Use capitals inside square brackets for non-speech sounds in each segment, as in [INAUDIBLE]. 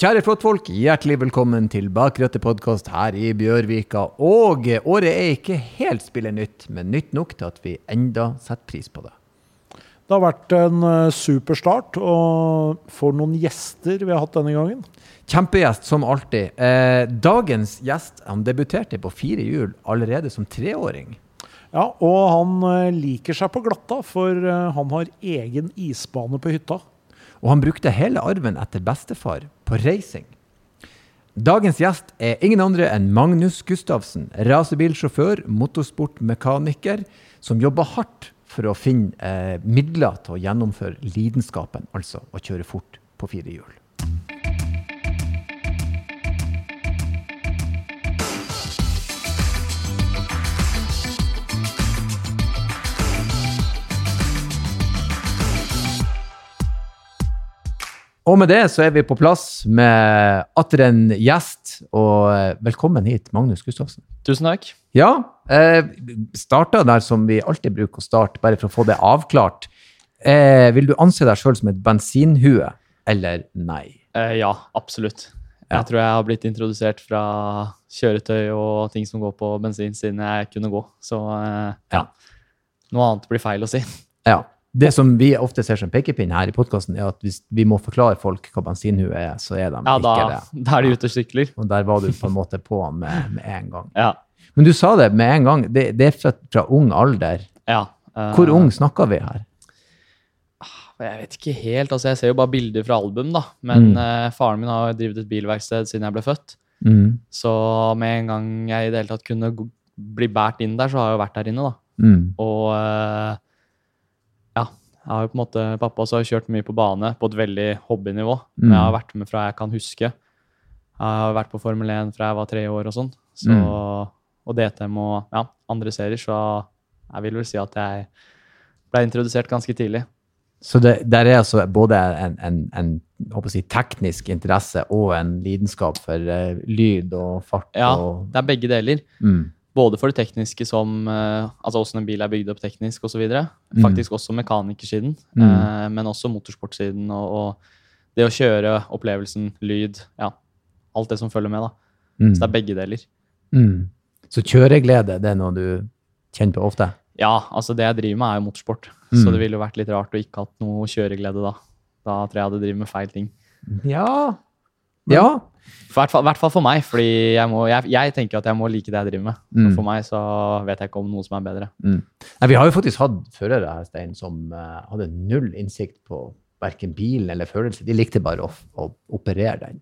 Kjære flottfolk, hjertelig velkommen til Bakrøtte podkast her i Bjørvika. Og året er ikke helt spillet nytt, men nytt nok til at vi enda setter pris på det. Det har vært en eh, super start, og for noen gjester vi har hatt denne gangen. Kjempegjest som alltid. Eh, dagens gjest han debuterte på fire hjul allerede som treåring. Ja, og han eh, liker seg på glatta, for han har egen isbane på hytta. Og han brukte hele arven etter bestefar på reising. Dagens gjest er ingen andre enn Magnus Gustavsen, racerbilsjåfør, motorsportmekaniker, som jobber hardt for å finne eh, midler til å gjennomføre lidenskapen, altså å kjøre fort på fire hjul. Og med det så er vi på plass med atter en gjest. Og eh, velkommen hit, Magnus Gustavsen. Tusen takk. Ja, eh, starta der som vi alltid bruker å starte, bare for å få det avklart. Eh, vil du anse deg sjøl som et bensinhue, eller nei? Eh, ja, absolutt. Ja. Jeg tror jeg har blitt introdusert fra kjøretøy og ting som går på bensin siden jeg kunne gå. Så eh, Ja. Noe annet blir feil å si. Ja. Det som vi ofte ser som pekepinn her i podkasten, er at hvis vi må forklare folk hva bensinhue er, så er de Ja, da, ikke det. da er de ute og sykler. Og der var du på en måte på med, med en gang. Ja. Men du sa det med en gang. Det, det er fra, fra ung alder. ja. Uh, Hvor ung snakker vi her? Jeg vet ikke helt. altså Jeg ser jo bare bilder fra album, da. Men Mm. uh, faren min har drevet et bilverksted siden jeg ble født. Mm. Så med en gang jeg i det hele tatt kunne bli båret inn der, så har jeg jo vært der inne, da. Mm. Og eh, ja, jeg har jo på en måte, pappa også har kjørt mye på bane på et veldig hobbynivå. Mm. Men jeg har vært med fra jeg kan huske. Jeg har vært på Formel 1 fra jeg var tre år og sånn. Så, Mm. Og DTM og ja, andre serier, så jeg vil vel si at jeg ble introdusert ganske tidlig. Så det, der er altså både en, en, en si, teknisk interesse og en lidenskap for uh, lyd og fart. Ja, og, det er begge deler. mm. Både for det tekniske som eh, Altså åssen en bil er bygd opp teknisk osv. Mm. Faktisk også mekanikersiden, Mm. eh, men også motorsportsiden og, og det å kjøre, opplevelsen, lyd, ja. Alt det som følger med, da. Mm. Så det er begge deler. Mm. Så kjøreglede, det er noe du kjenner på ofte? Ja, altså det jeg driver med, er jo motorsport. Mm. Så det ville jo vært litt rart å ikke hatt noe kjøreglede da. Da tror jeg jeg hadde drevet med feil ting. Ja. Ja. I hvert, fall- hvert fall for meg, fordi jeg, må, jeg, jeg tenker at jeg må like det jeg driver med. Mm. for meg så vet jeg ikke om noe som er bedre. Mm. Nei, vi har jo faktisk hatt førere her, Stein, som uh, hadde null innsikt på verken bilen eller følelse. De likte bare å, å operere den.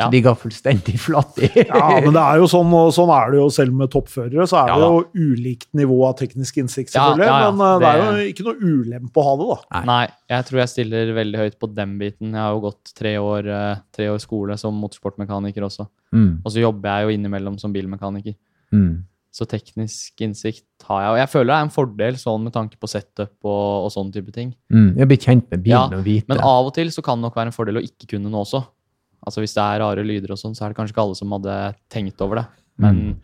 Ja. de ga fullstendig flatt i. [LAUGHS] Ja, men det er jo sånn, og sånn er det jo selv med toppførere. Så er Ja det jo ulikt nivå av teknisk innsikt, selvfølgelig. ja, ja. Men det, det er jo ikke noe ulempe å ha det, da. Nei. Nei, jeg tror jeg stiller veldig høyt på den biten. Jeg har jo gått tre år, eh, tre år skole som motorsportmekaniker også. Mm. Og så jobber jeg jo innimellom som bilmekaniker. Mm. Så teknisk innsikt har jeg. Og jeg føler det er en fordel sånn med tanke på setup og, og sånne type ting. Mm. Jeg blir kjent med Ja, og vite. Men av og til så kan det nok være en fordel å ikke kunne noe også. Altså Hvis det er rare lyder og sånn, så er det kanskje ikke alle som hadde tenkt over det. Men Mm.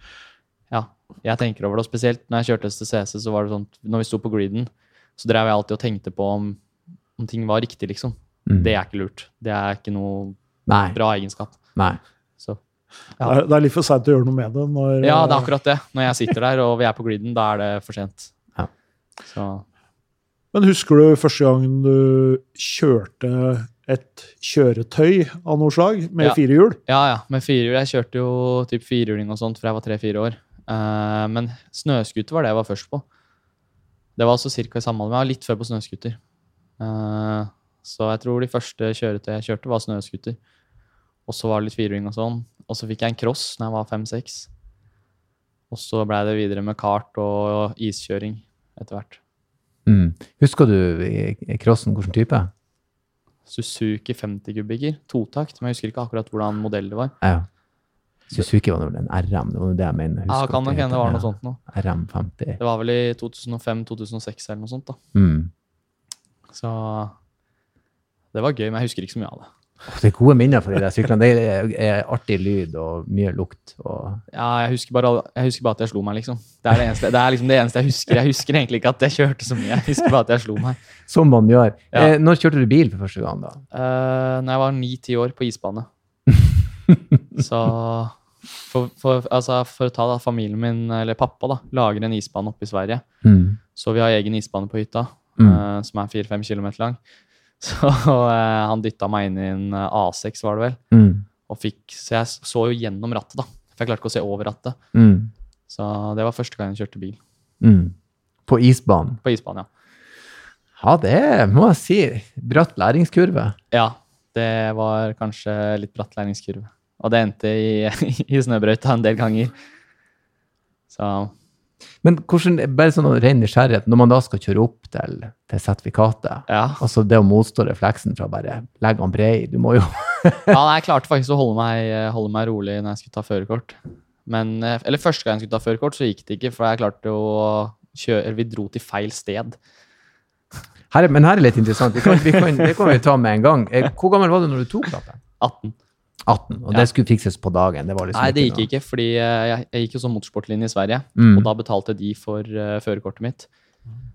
ja, jeg tenker over det. Og spesielt når jeg kjørte STCC, så var det sånn når vi sto på greeden, så drev jeg alltid og tenkte på om, om ting var riktig, liksom. Mm. Det er ikke lurt. Det er ikke noe Nei. bra egenskap. Nei. Så er- Det er litt for seint å gjøre noe med det. Når, ja, det er eh, akkurat det. Når jeg sitter der og vi er på greeden, da er det for sent. Ja. Så Men husker du første gang du kjørte et kjøretøy av noe slag med Ja. fire hjul? Ja, ja. Med firehjul. Jeg kjørte jo typ firehjuling og sånt fra jeg var tre-fire år. Uh, men snøscooter var det jeg var først på. Det var altså ca. i samme alder. Jeg var litt før på snøscooter. Uh, så jeg tror de første kjøretøy jeg kjørte, var snøscooter. Og så var det litt firehjuling og sånn. Og så fikk jeg en cross når jeg var fem-seks. Og så blei det videre med kart og iskjøring etter hvert. Mm. Husker du crossen hvilken type? Suzuki 50 kubikker, totakt, men jeg husker ikke akkurat hvordan modell det var. Ja. Suzuki var vel en RM, det var det jeg mener. Ja, kan nok hende det var noe sånt noe. RM50. Det var vel i 2005-2006 eller noe sånt. da. Mm. Så det var gøy, men jeg husker ikke så mye av det. Det er gode minner for de der syklene. Det er, er artig lyd og mye lukt. Og... Ja, jeg husker, bare, jeg husker bare at jeg slo meg, liksom. Det er, det, eneste, det er liksom det eneste jeg husker. Jeg husker egentlig ikke at jeg kjørte så mye. Jeg husker bare at jeg slo meg. Som man gjør. Ja. Eh, når kjørte du bil for første gang, da? Uh, når jeg var ni-ti år på isbane. [LAUGHS] Så for, for, altså, for å ta da, familien min, eller pappa, da, lager en isbane oppe i Sverige. Mm. Så vi har egen isbane på hytta, Mm. eh, som er 4-5 km lang. [LAUGHS] Så uh, han dytta meg inn i en eh, A6, var det vel. Mm. Og fikk, så jeg så jo gjennom rattet, da. For jeg klarte ikke å se over rattet. Mm. Så det var første gang jeg kjørte bil. Mm. På isbanen. På isbanen, ja. Ja, det må jeg si. Bratt læringskurve. Ja, det var kanskje litt bratt læringskurve. Og det endte i, [LAUGHS] i snøbrøyta en del ganger. Så Men hvordan, bare sånn ren nysgjerrighet, når man da skal kjøre opp til, til sertifikatet, ja. altså det å motstå refleksen fra bare legge han brei, du må jo [LAUGHS] ja nei, jeg klarte faktisk å holde meg, holde meg rolig når jeg skulle ta førerkort. Men, eh, eller første gang jeg skulle ta førerkort, så gikk det ikke, for jeg klarte å kjøre Vi dro til feil sted. her, er- Men her er litt interessant, vi kan, vi kan, det kan vi ta med en gang. Eh, Hvor gammel var du når du tok lappen? 18. 18, og Ja. det skulle fikses på dagen. Det var liksom Nei, det gikk noe- ikke, fordi eh, jeg, jeg gikk jo som motorsportlinje i Sverige. Mm. Og da betalte de for uh, førerkortet mitt.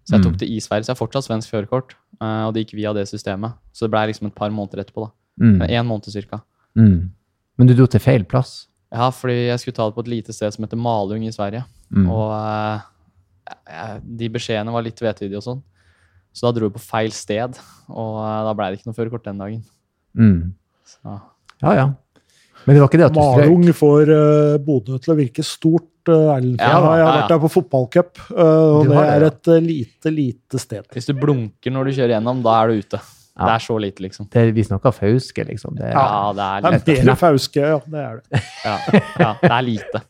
Så jeg Mm. tok det i Sverige, så jeg har fortsatt svensk førerkort. Uh, og det gikk via det systemet. Så det blei liksom et par måneder etterpå. da. Mm. En måned cirka. Mm. Men du dro til feil plass. Ja, fordi jeg skulle ta det på et lite sted som heter Malung i Sverige. Mm. Og uh, de beskjedene var litt vetydige og sånn. Så da dro vi på feil sted, og da blei det ikke noe førerkort den dagen. Mm. Ja, ja. Men det var ikke det at du strøk? Malung får uh, Bodø til å virke stort. Uh. Ja, jeg har, jeg har ja, ja. vært der på fotballcup, uh, og det det, er et uh, lite, lite sted. hvis du blunker når du kjører gjennom, da er du ute. Ja. Det er så lite, liksom. Det, vi snakker Fauske, liksom. Det, Ja, det er litt. lite. er Fauske, ja. Det er det. [LAUGHS] Ja, ja, det er lite.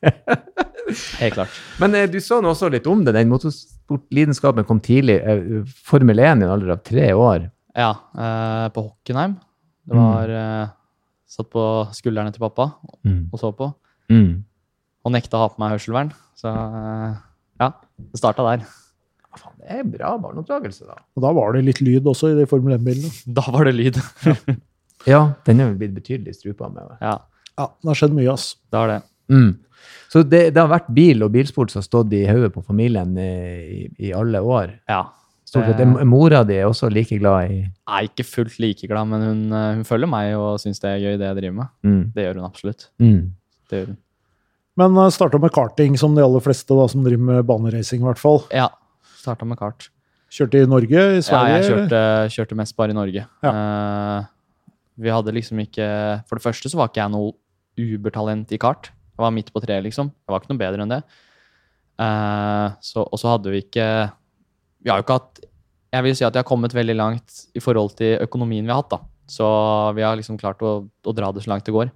Helt klart. Men eh, du sa nå også litt om det. Den motorsportlidenskapen kom tidlig. Eh, Formel 1 i en alder av tre år. Ja, eh, på Hockenheim. Det Mm. var eh, Satt på skuldrene til pappa og så på. Mm. Og nekta å ha på meg hørselvern. Så eh, ja, det starta der. Faen, det er bra barneoppdragelse, da. Og da var det litt lyd også i de Formel 1-bilene. [LAUGHS] Da var det lyd. Ja, [LAUGHS] den er vel blitt betydelig strupa med. Ja, Ja, det har skjedd mye, ass. det har det. Mm. Så det, det har vært bil og bilsport som har stått i hodet på familien i, i alle år. Ja. Stort sett. Det- Mora di er også like glad i er ikke fullt like glad, men hun, eh, hun følger meg og syns det er gøy, det jeg driver med. mm. Det gjør hun absolutt. Mm. Det gjør hun. Men uh, starta med karting, som de aller fleste da, som driver med baneracing, i hvert fall. Ja. Starta med kart. Kjørte i Norge, i Sverige? Ja, jeg kjørte, kjørte mest bare i Norge. Eh, vi hadde liksom ikke For det første så var ikke jeg noe ubertalent i kart. Jeg var midt på treet, liksom. Jeg var ikke noe bedre enn det. Uh, så, og så hadde vi ikke Vi har jo ikke hatt Jeg vil si at vi har kommet veldig langt i forhold til økonomien vi har hatt, da. Så vi har liksom klart å, å dra det så langt det går.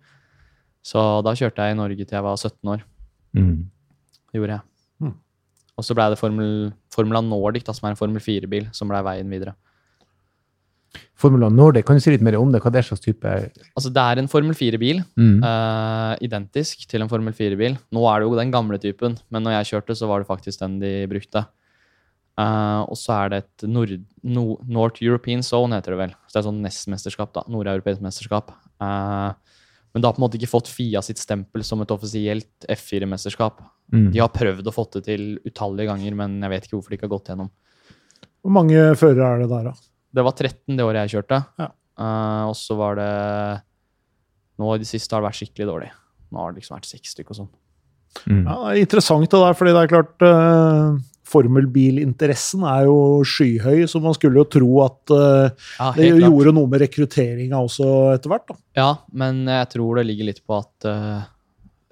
Så da kjørte jeg i Norge til jeg var 17 år. Mm. Det gjorde jeg. Mm. Og så blei det Formel, Formula Nordic, da, som er en Formel 4-bil, som blei veien videre. Formula Nordic, kan du si litt mer om det? Hva er det slags type Altså, det er en Formel 4-bil. mm. Uh, identisk til en Formel 4-bil. Nå er det jo den gamle typen, men når jeg kjørte, så var det faktisk den de brukte. Eh, og så er det et Nord, no, North European Zone, heter det vel. Så det er sånn NES-mesterskap, da. Nordeuropeisk mesterskap. Uh, men det har på en måte ikke fått FIA sitt stempel som et offisielt F4-mesterskap. Mm. De har prøvd å få det til utallige ganger, men jeg vet ikke hvorfor de ikke har gått gjennom. Hvor mange førere er det der, da? Det var 13 det året jeg kjørte. Ja. Uh, og så var det Nå i det siste har det vært skikkelig dårlig. Nå har det liksom vært seks stykker og sånn. Mm. Ja, det er interessant det der, fordi det er klart uh, Formelbilinteressen er jo skyhøy, så man skulle jo tro at uh, Ja, det gjorde klart. noe med rekrutteringa også etter hvert. da. Ja, men jeg tror det ligger litt på at uh,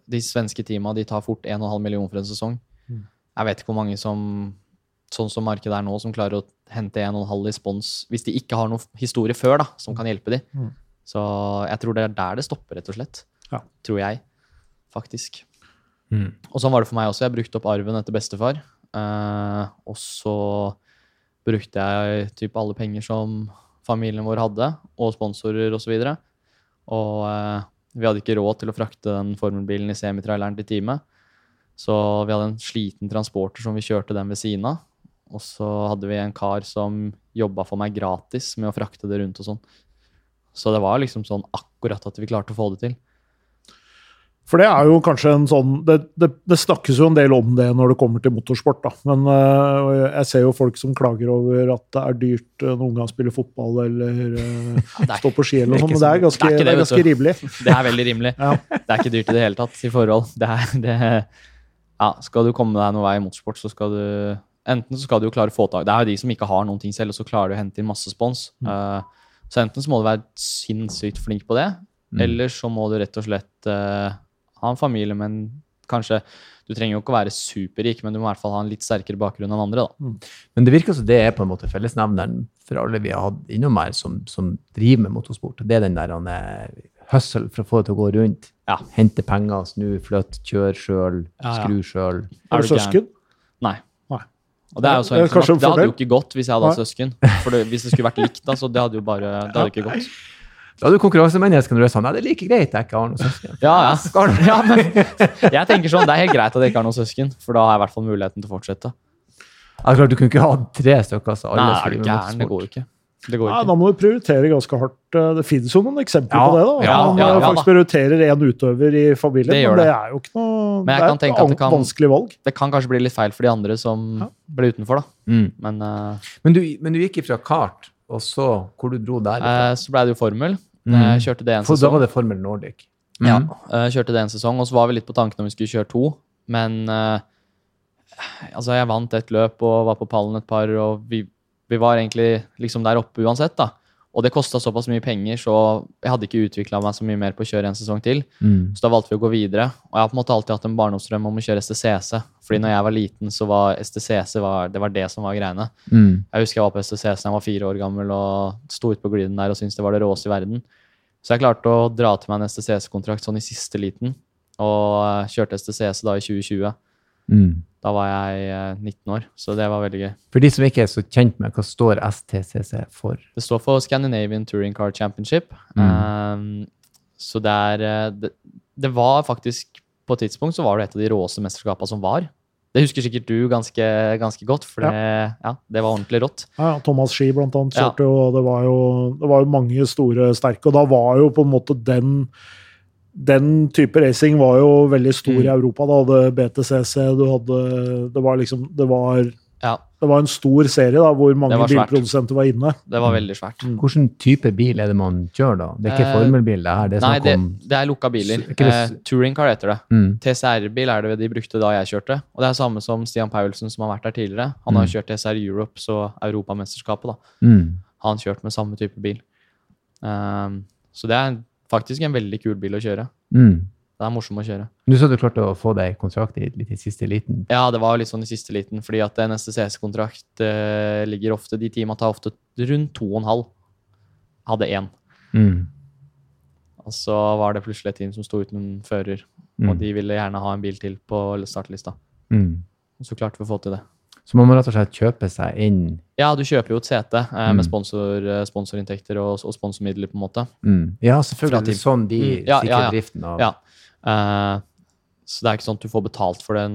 de svenske teama de tar fort 1,5 million for en sesong. Mm. Jeg vet ikke hvor mange som, sånn som markedet er nå, som klarer å hente 1,5 i spons hvis de ikke har noen historie før da, som kan hjelpe dem. Mm. Så jeg tror det er der det stopper, rett og slett. Ja. Tror jeg, faktisk. Mm. Og sånn var det for meg også. Jeg brukte opp arven etter bestefar. Eh, og så brukte jeg typ alle penger som familien vår hadde, og sponsorer osv. Og, så og eh, vi hadde ikke råd til å frakte den formelbilen i semitraileren til teamet. Så vi hadde en sliten transporter som vi kjørte den ved siden av. Og så hadde vi en kar som jobba for meg gratis med å frakte det rundt og sånn. Så det var liksom sånn akkurat at vi klarte å få det til. For det er jo kanskje en sånn det, det, det, snakkes jo en del om det når det kommer til motorsport, da. Men uh, jeg ser jo folk som klager over at det er dyrt uh, noen gang spille fotball eller uh, stå på ski eller noe sånt. Men det er ganske, det er det, ganske rimelig. [LAUGHS] Det er veldig rimelig. ja. Det er ikke dyrt i det hele tatt i forhold. Det er, ja, skal du komme deg noen vei i motorsport, så skal du Enten så skal du jo klare å få tak Det er jo de som ikke har noen ting selv, og så klarer du å hente inn masse spons. Mm. så enten så må du være sinnssykt flink på det, mm. eller så må du rett og slett ha en familie, men kanskje Du trenger jo ikke å være superrik, men du må i hvert fall ha en litt sterkere bakgrunn enn andre. da. Mm. Men det virker som det er på en måte fellesnevneren for alle vi har hatt innom her som, som driver med motorsport. Det er den der han er hustle for å få det til å gå rundt. Ja. Hente penger, snu, flytte, kjøre sjøl, ja, ja. skru sjøl. Er du søsken? Nei. Og det er jo så enkelt Det hadde jo ikke gått hvis jeg hadde hatt søsken. For det, Hvis det skulle vært likt, da, så det hadde jo bare Det hadde ikke gått. Da er du konkurransemenneske når du er sånn Nei, det er like greit jeg ikke har noen søsken. Ja, ja. [LAUGHS] ja men, jeg tenker sånn, Det er helt greit at jeg ikke har noen søsken, for da har jeg i hvert fall muligheten til å fortsette. Ja, klart, Du kunne ikke ha tre stykker. Så alle Nei, er du gæren? Det går jo ikke. Det går ja, Da må du prioritere ganske hardt. Det finnes jo noen eksempler ja, på det. da. Ja, Man ja, ja, faktisk prioriterer én utøver i familien, det men det. det. er jo ikke noe det er et det kan, vanskelig valg. Det kan kanskje bli litt feil for de andre som ble utenfor, da. Mm. Men, uh, men, du, men, du, gikk ifra kart og så hvor du dro der? Uh, så ble det jo formel. Mm. Jeg kjørte det en For. Da var det Formel Nordic? Mm. Ja, jeg kjørte det en sesong, og så var vi litt på tanken om vi skulle kjøre to. Men uh, altså, jeg vant et løp og var på pallen et par, og vi, vi var egentlig liksom der oppe uansett, da. Og det kosta såpass mye penger, så jeg hadde ikke utvikla meg så mye mer på å kjøre en sesong til. Mm. Så da valgte vi å gå videre. Og jeg har på en måte alltid hatt en barndomsdrøm om å kjøre STCC. Fordi når jeg var liten, så var STCC var, det, var det som var greiene. Mm. Jeg husker jeg var på STCC da jeg var fire år gammel og sto ute på gliden der og syntes det var det råeste i verden. Så jeg klarte å dra til meg en STCC-kontrakt sånn i siste liten, og kjørte STCC da i 2020. Mm. Da var jeg 19 eh, år, så det var veldig gøy. For de som ikke er så kjent med, hva står STCC for? Det står for Scandinavian Touring Car Championship. Mm. Um, så det er eh, det, det, var faktisk På et tidspunkt så var det et av de råeste mesterskapene som var. Det husker sikkert du ganske, ganske godt, for det, ja. Ja, det var ordentlig rått. Ja, Thomas Ski blant annet kjørte jo, og det var jo, det var jo mange store sterke. Og da var jo på en måte den den type racing var jo veldig stor mm. i Europa. Du hadde BTCC, du hadde Det var liksom Det var, ja. det var en stor serie da, hvor mange bilprodusenter var inne. Det var veldig svært. Mm. Hvilken type bil er det man kjører, da? Det er ikke eh, formelbil? Det her, det er nei, det, det, er lukka biler. Det... Eh, touringcar heter det. Mm. TCR-bil er det de brukte da jeg kjørte. Og det er samme som Stian Paulsen, som har vært der tidligere. Han har mm. kjørt TCR Europe, så Europamesterskapet. da. Mm. Han har kjørt med samme type bil. Um, så det er faktisk en veldig kul bil å kjøre. Mm. Det er morsomt å kjøre. Du sa du klarte å få deg kontrakt i, litt i siste liten? Ja, det var litt sånn i siste liten, fordi at en STCS-kontrakt eh, ligger ofte De teama tar ofte rundt to og en halv. Hadde én. Mm. Og så var det plutselig et team som sto uten fører, mm. og de ville gjerne ha en bil til på startlista. Mm. Og så klarte vi å få til det. Så man må rett og slett kjøpe seg inn Ja, du kjøper jo et sete eh, med mm. sponsor, eh, sponsorinntekter og, og, sponsormidler, på en måte. Mm. Ja, selvfølgelig. Det er sånn de mm. ja, sikrer ja, ja. driften av Ja. Eh, så det er ikke sånn at du får betalt for det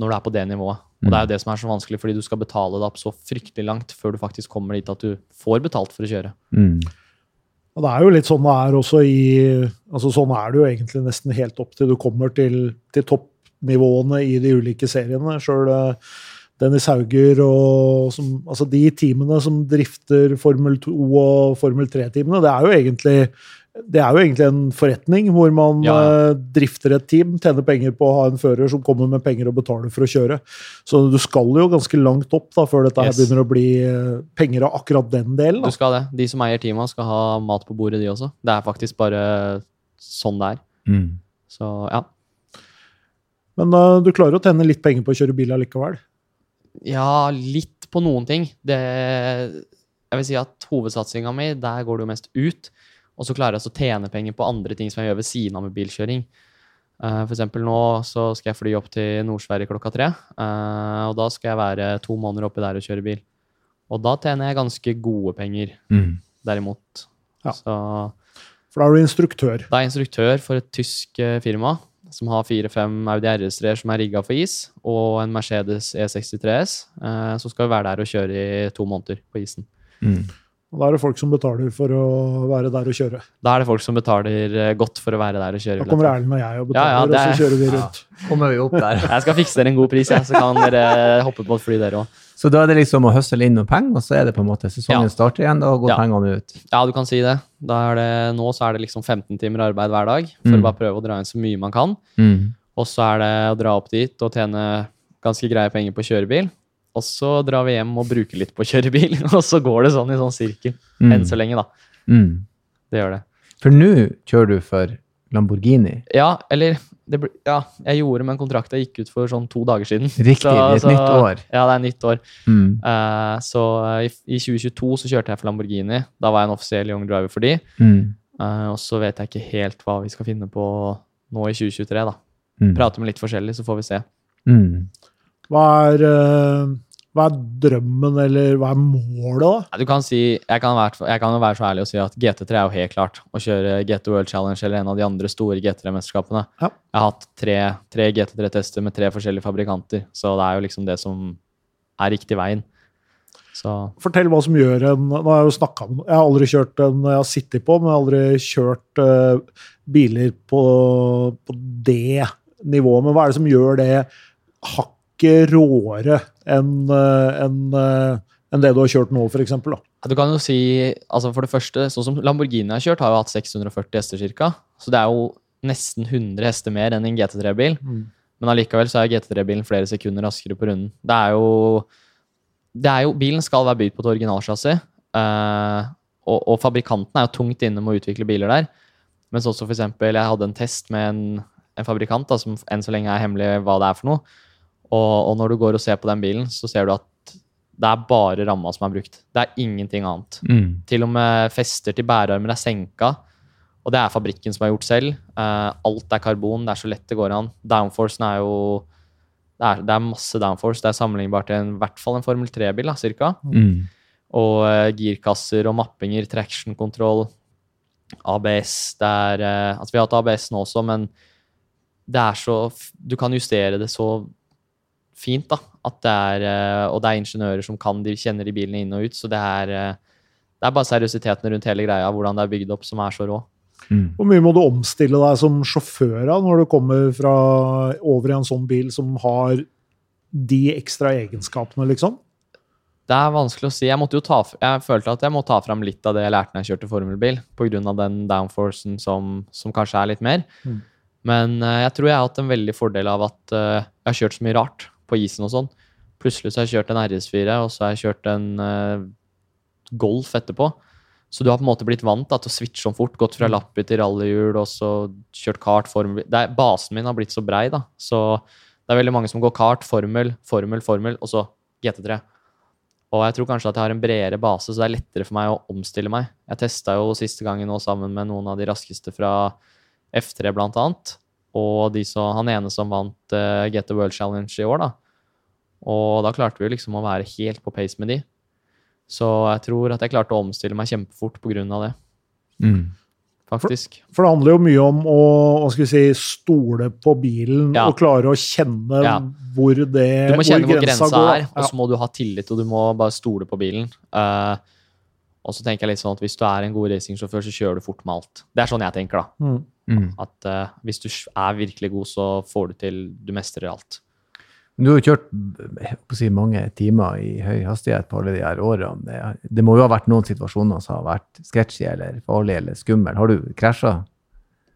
når du er på det nivået. Og det er jo mm. det som er så vanskelig, fordi du skal betale deg opp så fryktelig langt før du faktisk kommer dit at du får betalt for å kjøre. Mm. Og det er jo litt sånn det er også i altså Sånn er det jo egentlig nesten helt opp til du kommer til, til toppnivåene i de ulike seriene. Sjøl Dennis Hauger og som, altså de teamene som drifter Formel 2 og Formel 3-teamene, det er jo egentlig det er jo egentlig en forretning hvor man ja. uh, drifter et team, tjener penger på å ha en fører som kommer med penger og betaler for å kjøre. Så du skal jo ganske langt opp da, før dette yes. begynner å bli uh, penger av akkurat den delen. Da. Du skal det. De som eier teama, skal ha mat på bordet, de også. Det er faktisk bare sånn det er. Mm. Så ja. Men uh, du klarer å tjene litt penger på å kjøre bil allikevel? Ja, litt på noen ting. Det, jeg vil si at hovedsatsinga mi, der går det jo mest ut. Og så klarer jeg å tjene penger på andre ting som jeg gjør ved siden av med bilkjøring. Uh, for eksempel nå så skal jeg fly opp til Nord-Sverige klokka tre. Uh, og da skal jeg være to måneder oppi der og kjøre bil. Og da tjener jeg ganske gode penger, mm. derimot. Ja. Så, for da er du instruktør? Da er jeg instruktør for et tysk uh, firma som har fire-fem Audi RS-er som er rigga for is, og en Mercedes E63 S. Eh, så skal vi være der og kjøre i to måneder på isen. Mm. Og da er det folk som betaler for å være der og kjøre. Da er det folk som betaler eh, godt for å være der og kjøre. Da kommer. Erlend og jeg og betaler, ja, og er- så kjører vi rundt. Kommer vi opp der. [LAUGHS] Jeg skal fikse dere en god pris, ja, så kan dere hoppe på et fly, dere òg. Så da er det liksom å høsle inn noen penger, og så er det på en måte sesongen Ja. starter igjen, da går Ja. pengene ut. Ja, du kan si det. Det. Nå så er det liksom 15 timer arbeid hver dag for Mm. å bare prøve å dra inn så mye man kan. Mm. Og så er det å dra opp dit og tjene ganske greie penger på kjørebil. Og så drar vi hjem og bruker litt på kjørebil, [LAUGHS] og så går det sånn i sånn sirkel. Mm. Enn så lenge, da. Mm. Det gjør det. For nå kjører du for Lamborghini. Ja, eller det ble, Ja, jeg gjorde, men kontrakta gikk ut for sånn to dager siden. Riktig, det er et nytt år. Ja, det er nytt år. Mm. Uh, så i, i 2022 så kjørte jeg for Lamborghini. Da var jeg en offisiell young driver for de. Mm. Uh, og så vet jeg ikke helt hva vi skal finne på nå i 2023, da. Mm. Prate med litt forskjellig, så får vi se. Mm. Hva er, eh, hva er drømmen, eller hva er målet, da? Du kan si, jeg kan, være, jeg kan være så ærlig og si at GT3 er jo helt klart å kjøre GT World Challenge eller en av de andre store GT3-mesterskapene. Ja. Jeg har hatt tre, tre GT3-tester med tre forskjellige fabrikanter, så det er jo liksom det som er riktig veien. Så Fortell hva som gjør en Nå har jeg jo snakket med Jeg har aldri kjørt en jeg har sittet på, men jeg har aldri kjørt uh, biler på, på det nivået. Men hva er det som gjør det hakket råere enn en, enn, eh, det du har kjørt nå, f.eks.? Ja, Du kan jo si, altså for det første, sånn som Lamborghini har kjørt, har jo hatt 640 hester ca. Så det er jo nesten 100 hester mer enn en GT3-bil. Mm. Men allikevel så er GT3-bilen flere sekunder raskere på runden. Det er jo, det er jo Bilen skal være bygd på et originalsjassi. Uh, og, og fabrikanten er jo tungt inne med å utvikle biler der. Mens også for eksempel, jeg hadde en test med en, en fabrikant da, som enn så lenge er hemmelig hva det er for noe. Og, og når du går og ser på den bilen, så ser du at det er bare ramma som er brukt. Det er ingenting annet. Mm. Til og med fester til bærearmer er senka. Og det er fabrikken som har gjort selv. Uh, alt er karbon, det er så lett det går an. Downforcen er jo Det er, det er masse downforce. Det er sammenlignbart til en, i hvert fall en Formel 3-bil, da, cirka. Mm. Og uh, girkasser og mappinger, traction control, ABS Det er uh, Altså, vi har hatt ABS nå også, men det er så Du kan justere det så fint, da. At det er eh, Og det er ingeniører som kan de kjenner de bilene inn og ut, så det er eh, det er bare seriøsiteten rundt hele greia, hvordan det er bygd opp, som er så rå. Mm. Hvor mye må du omstille deg som sjåfør da, når du kommer fra, over i en sånn bil som har de ekstra egenskapene, liksom? Det er vanskelig å si. Jeg, måtte jo ta, jeg følte at jeg må ta fram litt av det jeg lærte når jeg kjørte formelbil, pga. den downforcen som, som kanskje er litt mer. Mm. Men eh, jeg tror jeg har hatt en veldig fordel av at jeg har kjørt så mye rart på isen og sånn. Plutselig så har jeg kjørt en RS4, og så har jeg kjørt en uh, Golf etterpå. Så du har på en måte blitt vant da, til å switche om fort. Gått fra lappy til rallyhjul, og så kjørt kart, formel det er, Basen min har blitt så brei, da. Så det er veldig mange som går kart, formel, formel, formel, og så GT3. Og jeg tror kanskje at jeg har en bredere base, så det er lettere for meg å omstille meg. Jeg testa jo siste gangen nå sammen med noen av de raskeste fra F3, blant annet. Og de så, han ene som vant uh, the World Challenge i år, da. Og da klarte vi liksom å være helt på pace med de. Så jeg tror at jeg klarte å omstille meg kjempefort pga. det, Mm. faktisk. For det handler jo mye om å hva skal vi si, stole på bilen Ja. og klare å kjenne Ja. hvor det Du må kjenne hvor grensa går. er, og så må du ha tillit, og du må bare stole på bilen. Eh, og så tenker jeg litt sånn at hvis du er en god racingsjåfør, så kjører du fort med alt. Det er sånn jeg tenker, da. Mm. Mm. At uh, hvis du er virkelig god, så får du til Du mestrer alt. Du har jo kjørt på å si, mange timer i høy hastighet på alle de her årene. Det, det må jo ha vært noen situasjoner som har vært sketsjy eller farlig eller skummel. Har du krasja?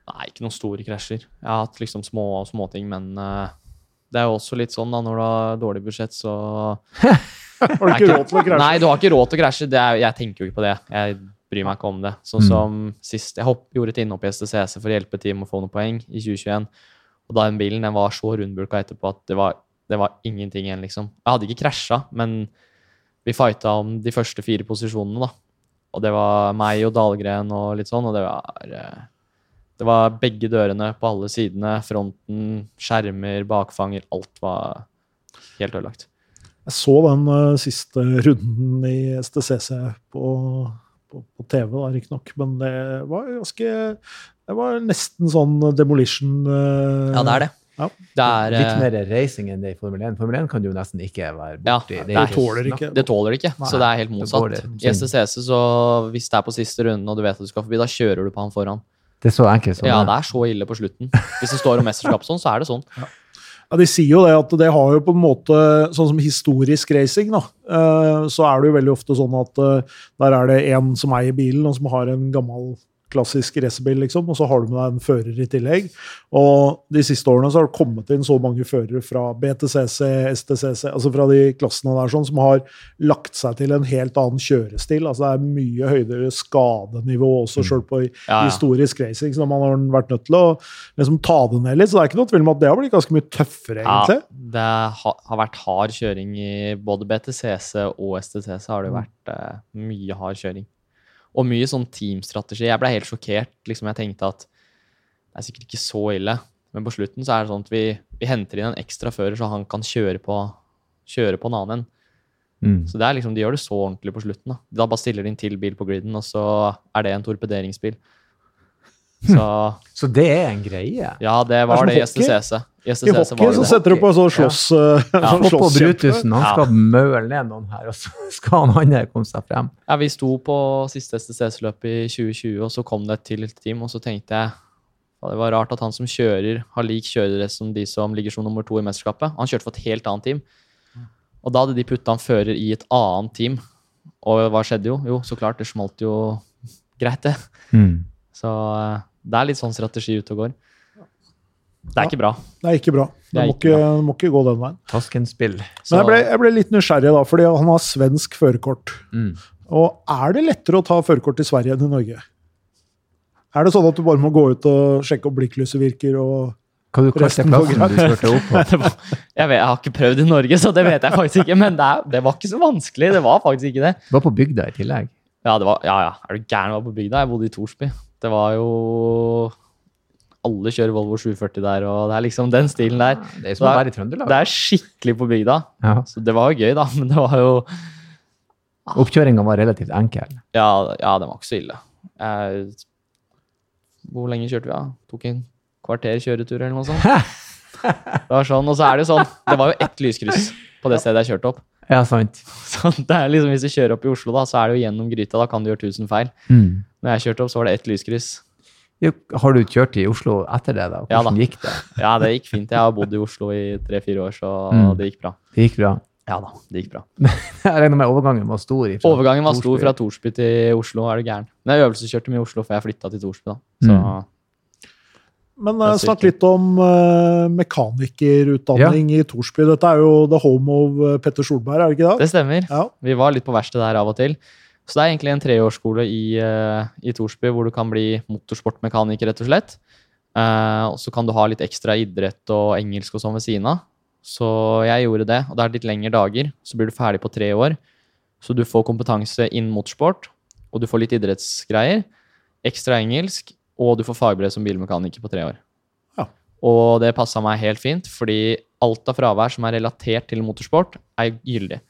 Nei, ikke noen store krasjer. Jeg har hatt liksom små småting, men uh, det er jo også litt sånn da, når du har dårlig budsjett, så [LAUGHS] [LAUGHS] Har du ikke råd til å krasje? Nei, du har ikke råd til å krasje. Det er, jeg tenker jo ikke på det. Jeg bryr meg ikke om det. Sånn Mm. som sist Jeg hopp, gjorde et innhopp i STCC for å hjelpe team å få noen poeng i 2021. Og da den bilen den var så rundbulka etterpå at det var, det var ingenting igjen, liksom. Jeg hadde ikke krasja, men vi fighta om de første fire posisjonene, da. Og det var meg og Dahlgren og litt sånn, og det var eh, Det var begge dørene på alle sidene. Fronten, skjermer, bakfanger. Alt var helt ødelagt. Jeg så den uh, siste runden i STCC på, på, på TV, da, riktignok, men det var ganske Det var nesten sånn demolition. uh, Ja, det er det. Det er Litt eh, mer racing enn det i Formel 1. Formel 1 kan du jo nesten ikke være Ja, borti. det er jo er- Det tåler ikke. Det tåler ikke, Nei, så det er helt motsatt. det I STCC, så hvis det er på siste runden og du vet at du skal forbi, da kjører du på han foran. Det er så enkelt sånn. Ja, det. det er så ille på slutten. Hvis det står om mesterskap sånn, så er det sånn. Ja, De sier jo det at det har jo på en måte Sånn som historisk racing, da, eh, så er det jo veldig ofte sånn at eh, der er det en som eier bilen, og som har en gammel klassisk racerbil, liksom, og så har du med deg en fører i tillegg. Og de siste årene så har det kommet inn så mange førere fra BTCC, STCC, altså fra de klassene der sånn, som har lagt seg til en helt annen kjørestil. Altså det er mye høyere skadenivå også, sjøl på Ja, ja. historisk racing, så man har vært nødt til å liksom ta det ned litt. Så det er ikke noe tvil om at det har blitt ganske mye tøffere, Ja, egentlig. det har vært hard kjøring i både BTCC og STCC. har det jo vært eh, mye hard kjøring. Og mye sånn teamstrategi. Jeg ble helt sjokkert. liksom Jeg tenkte at det er sikkert ikke så ille. Men på slutten så er det sånn at vi, vi henter inn en ekstra fører, så han kan kjøre på, kjøre på en annen en. Mm. Så det er liksom, de gjør det så ordentlig på slutten. Da Da bare stiller de inn til bil på griden, og så er det en torpederingsbil. Så [LAUGHS] Så det er en greie. ja, det var det i. STCC. I I hockey så setter du på så slåss... Ja. sånn Slåss på Brutusen, han Ja. skal møle ned noen her, og så [LAUGHS] skal han andre komme seg frem. Ja, Vi sto på siste STCC-løp i 2020, og så kom det et til team, og så tenkte jeg det var rart at han som kjører, har lik kjørerdress som de som ligger som nummer to i mesterskapet. Han kjørte for et helt annet team. Og da hadde de putta han fører i et annet team. Og hva skjedde jo? Jo, så klart, det smalt jo greit, det. Mm. Så eh, det er litt sånn strategi ute og går. Det er ikke bra. Det er ikke bra. Det Det må ikke må ikke gå den veien. Taskenspill. Så, Men jeg ble, jeg ble litt nysgjerrig, da, fordi han har svensk førerkort. Mm. Og er det lettere å ta førerkort i Sverige enn i Norge? Er det sånn at du bare må gå ut og sjekke om blikklyset virker? og... Hva du kaste Resten går plassen du kjørte opp på? [LAUGHS] jeg, vet, jeg har ikke prøvd i Norge, så det vet jeg faktisk ikke. Men det, er, det var ikke så vanskelig. Det var faktisk ikke det. Du Var på bygda i tillegg. Ja, det var, ja, ja. Er du gæren? Jeg var på bygda. Jeg bodde i Torsby. Det var jo Alle kjører Volvo 740 der, og det er liksom den stilen der. Det er være i Det er skikkelig på bygda. Ja. Så det var jo gøy, da. [LAUGHS] Men det var jo Oppkjøringa var relativt enkel. Ja, ja den var ikke så ille. Jeg, hvor lenge kjørte vi, da? Tok en kvarter kjøretur eller noe sånt. [LAUGHS] Det var sånn, Og så er det jo sånn Det var jo ett lyskryss på det stedet jeg kjørte opp. Ja, sant. [LAUGHS] Så det er liksom, Hvis du kjører opp i Oslo, da, så er det jo gjennom gryta. Da kan du gjøre tusen feil. Mm. Når jeg kjørte opp, så var det ett lyskryss. Jo, har du kjørt i Oslo etter det, da? Ja da. gikk det? [LAUGHS] Ja, det gikk fint. Jeg har bodd i Oslo i tre-fire år, så Mm. det gikk bra. Det gikk bra. Ja da, det gikk bra. [LAUGHS] Jeg regner med overgangen var stor. ifra Overgangen var stor fra Torsby til Oslo, er du gæren. Men jeg øvelseskjørte mye i Oslo før jeg flytta til Torsby, da. Så Mm. Men uh, snakk litt om uh, mekanikerutdanning i Torsby. Dette er jo the home of eh, Petter Solberg, er det ikke det? det stemmer. Ja. Vi var litt på verkstedet der av og til. Så det er egentlig en treårsskole i, uh, i Torsby hvor du kan bli motorsportmekaniker, rett og slett. Og så kan du ha litt ekstra idrett og engelsk og sånn ved siden av. Så jeg gjorde det, og det er litt lengre dager. Så blir du ferdig på tre år. Så du får kompetanse innen motorsport, og du får litt idrettsgreier. Ekstra engelsk, og du får fagbrev som bilmekaniker på tre år. Ja. Og det passa meg helt fint, fordi alt av fravær som er relatert til motorsport, er gyldig.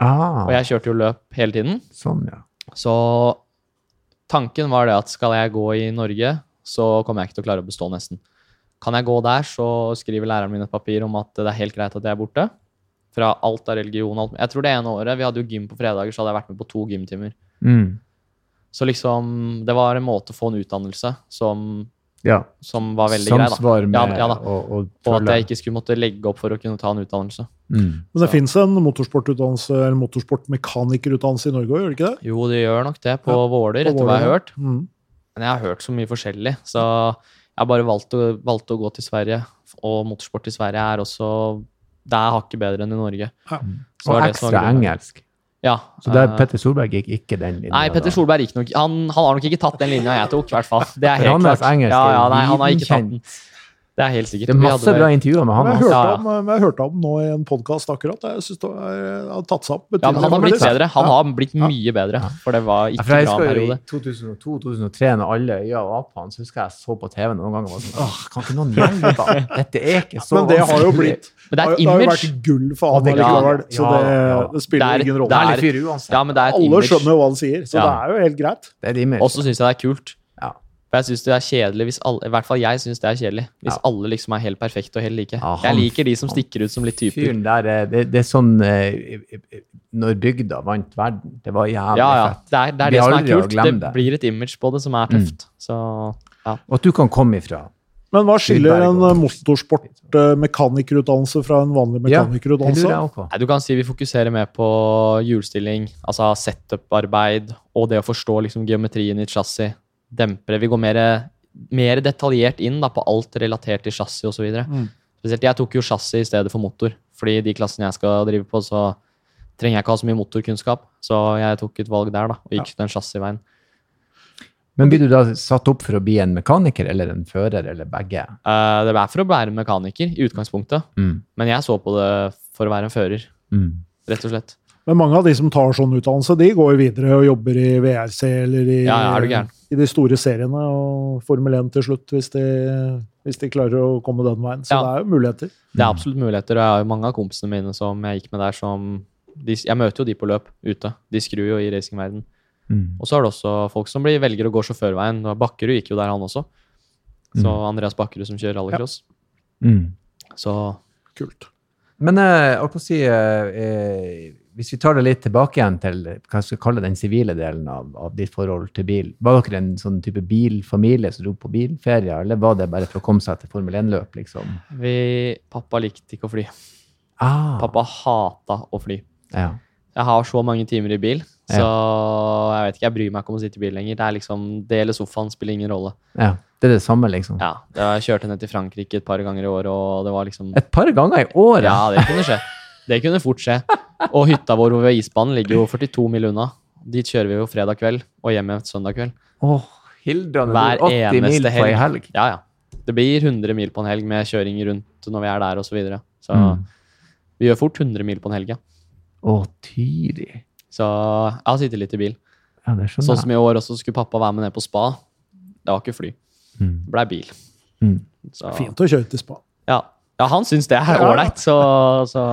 Ah, Og jeg kjørte jo løp hele tiden. sånn, ja. Så tanken var det at skal jeg gå i Norge, så kommer jeg ikke til å klare å bestå nesten. Kan jeg gå der, så skriver læreren min et papir om at det er helt greit at jeg er borte. Fra alt av religion og alt. Jeg tror det ene året, vi hadde jo gym på fredager, så hadde jeg vært med på to gymtimer. Mm. Så liksom, det var en måte å få en utdannelse som, ja. som var veldig grei, da. Samsvar med Ja, ja da. og, og, Og at jeg ikke skulle måtte legge opp for å kunne ta en utdannelse. mm. Men det fins en motorsportutdannelse, eller motorsportmekanikerutdannelse i Norge òg, gjør det ikke det? Jo, det gjør nok det på Ja, Våler, etter hva jeg har hørt. Mm. Men jeg har hørt så mye forskjellig, så jeg bare valgte, å, valgt å gå til Sverige. Og motorsport i Sverige er også Det er hakket bedre enn i Norge. Ja. Så Og ekstra grunnen. engelsk. Ja. Så der eh, Petter Solberg gikk ikke den linja. Nei, Petter. Solberg gikk nok han, han har nok ikke tatt den linja jeg tok, i hvert fall. Det er helt Rannes klart. engelsk Ja, ja, nei, han har ikke tatt den. Det er helt sikkert. Det er masse bra intervjuer med han. Jeg, altså. hørte Ja, ja. om, jeg hørte om nå i en podkast akkurat. Jeg synes det var, har tatt seg opp ja, han har blitt bedre. Han har blitt mye bedre, for det var ikke bra en periode. i 2002-2003, når alle øya var på han, så husker jeg jeg så på TV noen ganger og var sånn Åh, kan ikke noen hjelpe? Dette er ikke så vanskelig. Men det har jo blitt Men det er et det har jo vært gull for Ja, han det- allikevel, ja, så det, det spiller Det er- ingen det rolle. er-. Det er Alle skjønner jo hva han sier, så Ja. det er jo helt greit. Det. Og så syns jeg det er kult. For jeg synes det er kjedelig hvis alle, i hvert fall jeg synes det er kjedelig, hvis Ja. alle liksom er helt perfekte og helt like. Ja, han- jeg liker de som han- stikker ut som litt typer. Fyren der, eh, det, det er sånn eh, Når bygda vant verden. Det var jævlig Ja, ja. fett. Det er det, er det som er kult. Det det. blir et image på det som er tøft. Så Og at du kan komme ifra Men hva skiller en motorsportmekanikerutdannelse fra en vanlig mekanikerutdannelse? Ja. Nei, du kan si vi fokuserer mer på hjulstilling, altså setup-arbeid og det å forstå liksom geometrien i chassis. Dempere. Vi går mer, mer detaljert inn da, på alt relatert til chassis osv. Mm. Spesielt jeg tok jo chassis i stedet for motor, fordi de klassene jeg skal drive på, så trenger jeg ikke ha så mye motorkunnskap. Så jeg tok et valg der da, og gikk den chassisveien. Men blir du da satt opp for å bli en mekaniker eller en fører, eller begge? Uh, det er for å være mekaniker i utgangspunktet, Mm. men jeg så på det for å være en fører, Mm. rett og slett. Men mange av de som tar sånn utdannelse, de går videre og jobber i VRC eller i, Ja, ja, er du i de store seriene og Formel 1 til slutt, hvis de, hvis de klarer å komme den veien. Så Ja. det er jo muligheter. Det er absolutt muligheter, og jeg har jo mange av kompisene mine som jeg gikk med der, som de, Jeg møter jo de på løp ute. De skrur jo i racingverden. Mm. Og så har det også folk som blir, velger å gå sjåførveien. Bakkerud gikk jo der, han også. Så Mm. Andreas Bakkerud som kjører rallycross. Mm. Så Kult. Men eh, jeg holdt på å si eh, eh, Hvis vi tar det litt tilbake igjen til hva jeg skal kalle den sivile delen av, av ditt forhold til bil. Var dere en sånn type bilfamilie som dro på bilferier, eller var det bare for å komme seg til Formel 1-løp, liksom? vi Pappa likte ikke å fly. Ah, Pappa hata å fly. Ja. Jeg har så mange timer i bil, så jeg vet ikke, jeg bryr meg ikke om å sitte i bil lenger. Det er liksom, det eller sofaen spiller ingen rolle. ja. Det er det samme, liksom? Ja, var, Jeg kjørte ned til Frankrike et par ganger i året, og det var liksom Et par ganger i året? Ja, det kunne skje. Det kunne fort skje. Og hytta vår ved isbanen ligger jo 42 mil unna. Dit kjører vi jo fredag kveld og hjem igjen søndag kveld. Åh, Hildra, Hver du er 80 mil på ei helg. Ja, ja. Det blir 100 mil på en helg med kjøring rundt når vi er der osv. Så, videre. så Mm. vi gjør fort 100 mil på en helg, ja. Å, Tyri. Så jeg har sittet litt i bil. Ja, det Sånn som i år også skulle pappa være med ned på spa. Det var ikke fly. Mm. Det blei bil. Mm. Så, Fint å kjøre til spa. Ja. ja, han syns det er ålreit, så, så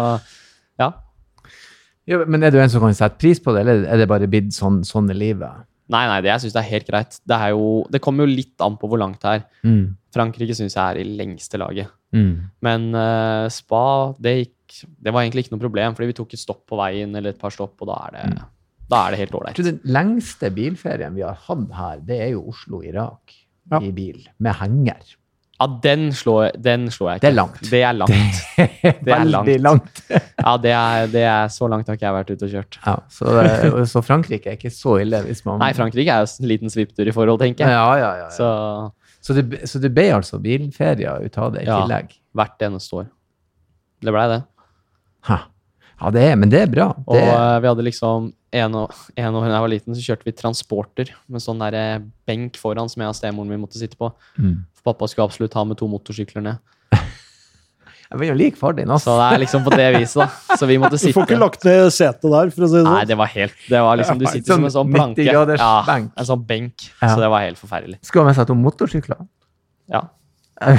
ja. Men er du en som kan sette pris på det, eller er det bare blitt sånn, sånn i livet? Nei, nei, det jeg syns det er helt greit. Det, jo, det kommer jo litt an på hvor langt det er. Mm. Frankrike syns jeg er i lengste laget. Mm. Men uh, spa, det, gikk, det var egentlig ikke noe problem, fordi vi tok et stopp på veien, eller et par stopp, og da er det, da er det helt ålreit. den lengste bilferien vi har hatt her, det er jo Oslo-Irak Ja. i bil, med henger. Ja, den slår, den slår jeg ikke. Det er langt. Det er langt. Det er [LAUGHS] Veldig langt. langt. [LAUGHS] Ja, det er, det er Så langt har ikke jeg vært ute og kjørt. Ja, så, så Frankrike er ikke så ille hvis man Nei, Frankrike er jo en liten svipptur i forhold, tenker jeg. Ja, ja, ja. ja. Så Så, det, så det ble altså bilferier ut av det i Ja. tillegg? hvert eneste år. Det blei det. Ha. Ja, det er, men det er bra. Det, og vi hadde liksom en og en år da jeg var liten, så kjørte vi transporter med sånn der eh, benk foran som jeg og stemoren min måtte sitte på. mm. For pappa skulle absolutt ha med to motorsykler ned. [LAUGHS] Jeg begynner å like far din, Så altså. det er liksom på det viset, da. Så vi måtte sitte. Du får ikke lagt ned setet der, for å si det sånn. Nei, det var helt Det var liksom, Du sitter som en sånn Sånn planke. Ja, benk. en sånn benk. Ja. Så det var helt forferdelig. Skulle ha med seg to motorsykler? Ja. [LAUGHS]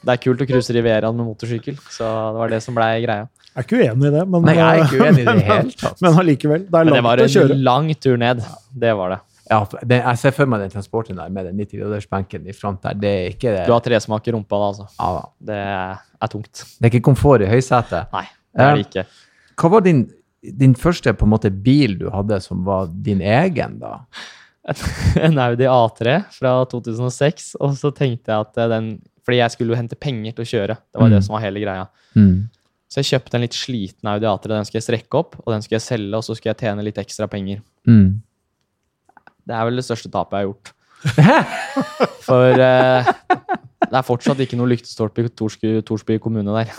Det er kult å cruise Rivieraen med motorsykkel, så det var det som blei greia. Jeg er ikke uenig i det, men, Nei, jeg er ikke uenig i det [LAUGHS] helt, tatt. men allikevel. Det er det var langt å kjøre. en lang tur ned. Det var det. Ja, det, jeg ser for meg den transporten der med den 90-gradersbenken i front der. Det er ikke det. Du har tresmak i rumpa da, altså. ja, Det er tungt. Det er ikke komfort i høysetet. Nei, det er det ikke. Hva var din, din første på en måte bil du hadde som var din egen, da? [LAUGHS] en Audi A3 fra 2006, og så tenkte jeg at den Fordi jeg skulle jo hente penger til å kjøre. Det var Mm. det som var hele greia. Mm. Så jeg kjøpte en litt sliten Audi A3. Den skal jeg strekke opp, og den skal jeg selge, og så skal jeg tjene litt ekstra penger. Mm. Det er vel det største tapet jeg har gjort. [LAUGHS] For eh, det er fortsatt ikke noe lyktestolpe i Torsby, Torsby kommune der.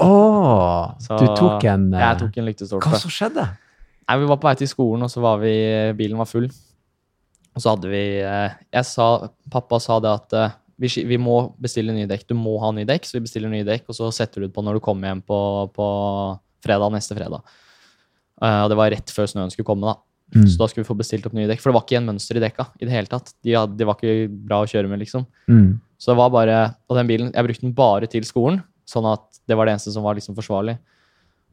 Oh, Så du tok en eh, Jeg tok en lyktestolpe. Hva som skjedde? Nei, Vi var på vei til skolen, og så var vi, bilen var full. Og så hadde vi eh, jeg sa, Pappa sa det at eh, vi, vi må bestille nye dekk. Du må ha nye dekk, så vi bestiller nye dekk, og så setter du det på når du kommer hjem på, på fredag, neste fredag. Uh, og det var rett før snøen skulle komme, da. Mm. Så da skulle vi få bestilt opp nye dekk. For det var ikke en mønster i dekka i det hele tatt. De, hadde, de var ikke bra å kjøre med, liksom. Mm. Så det var bare, og den bilen, jeg brukte den bare til skolen, sånn at det var det eneste som var liksom forsvarlig.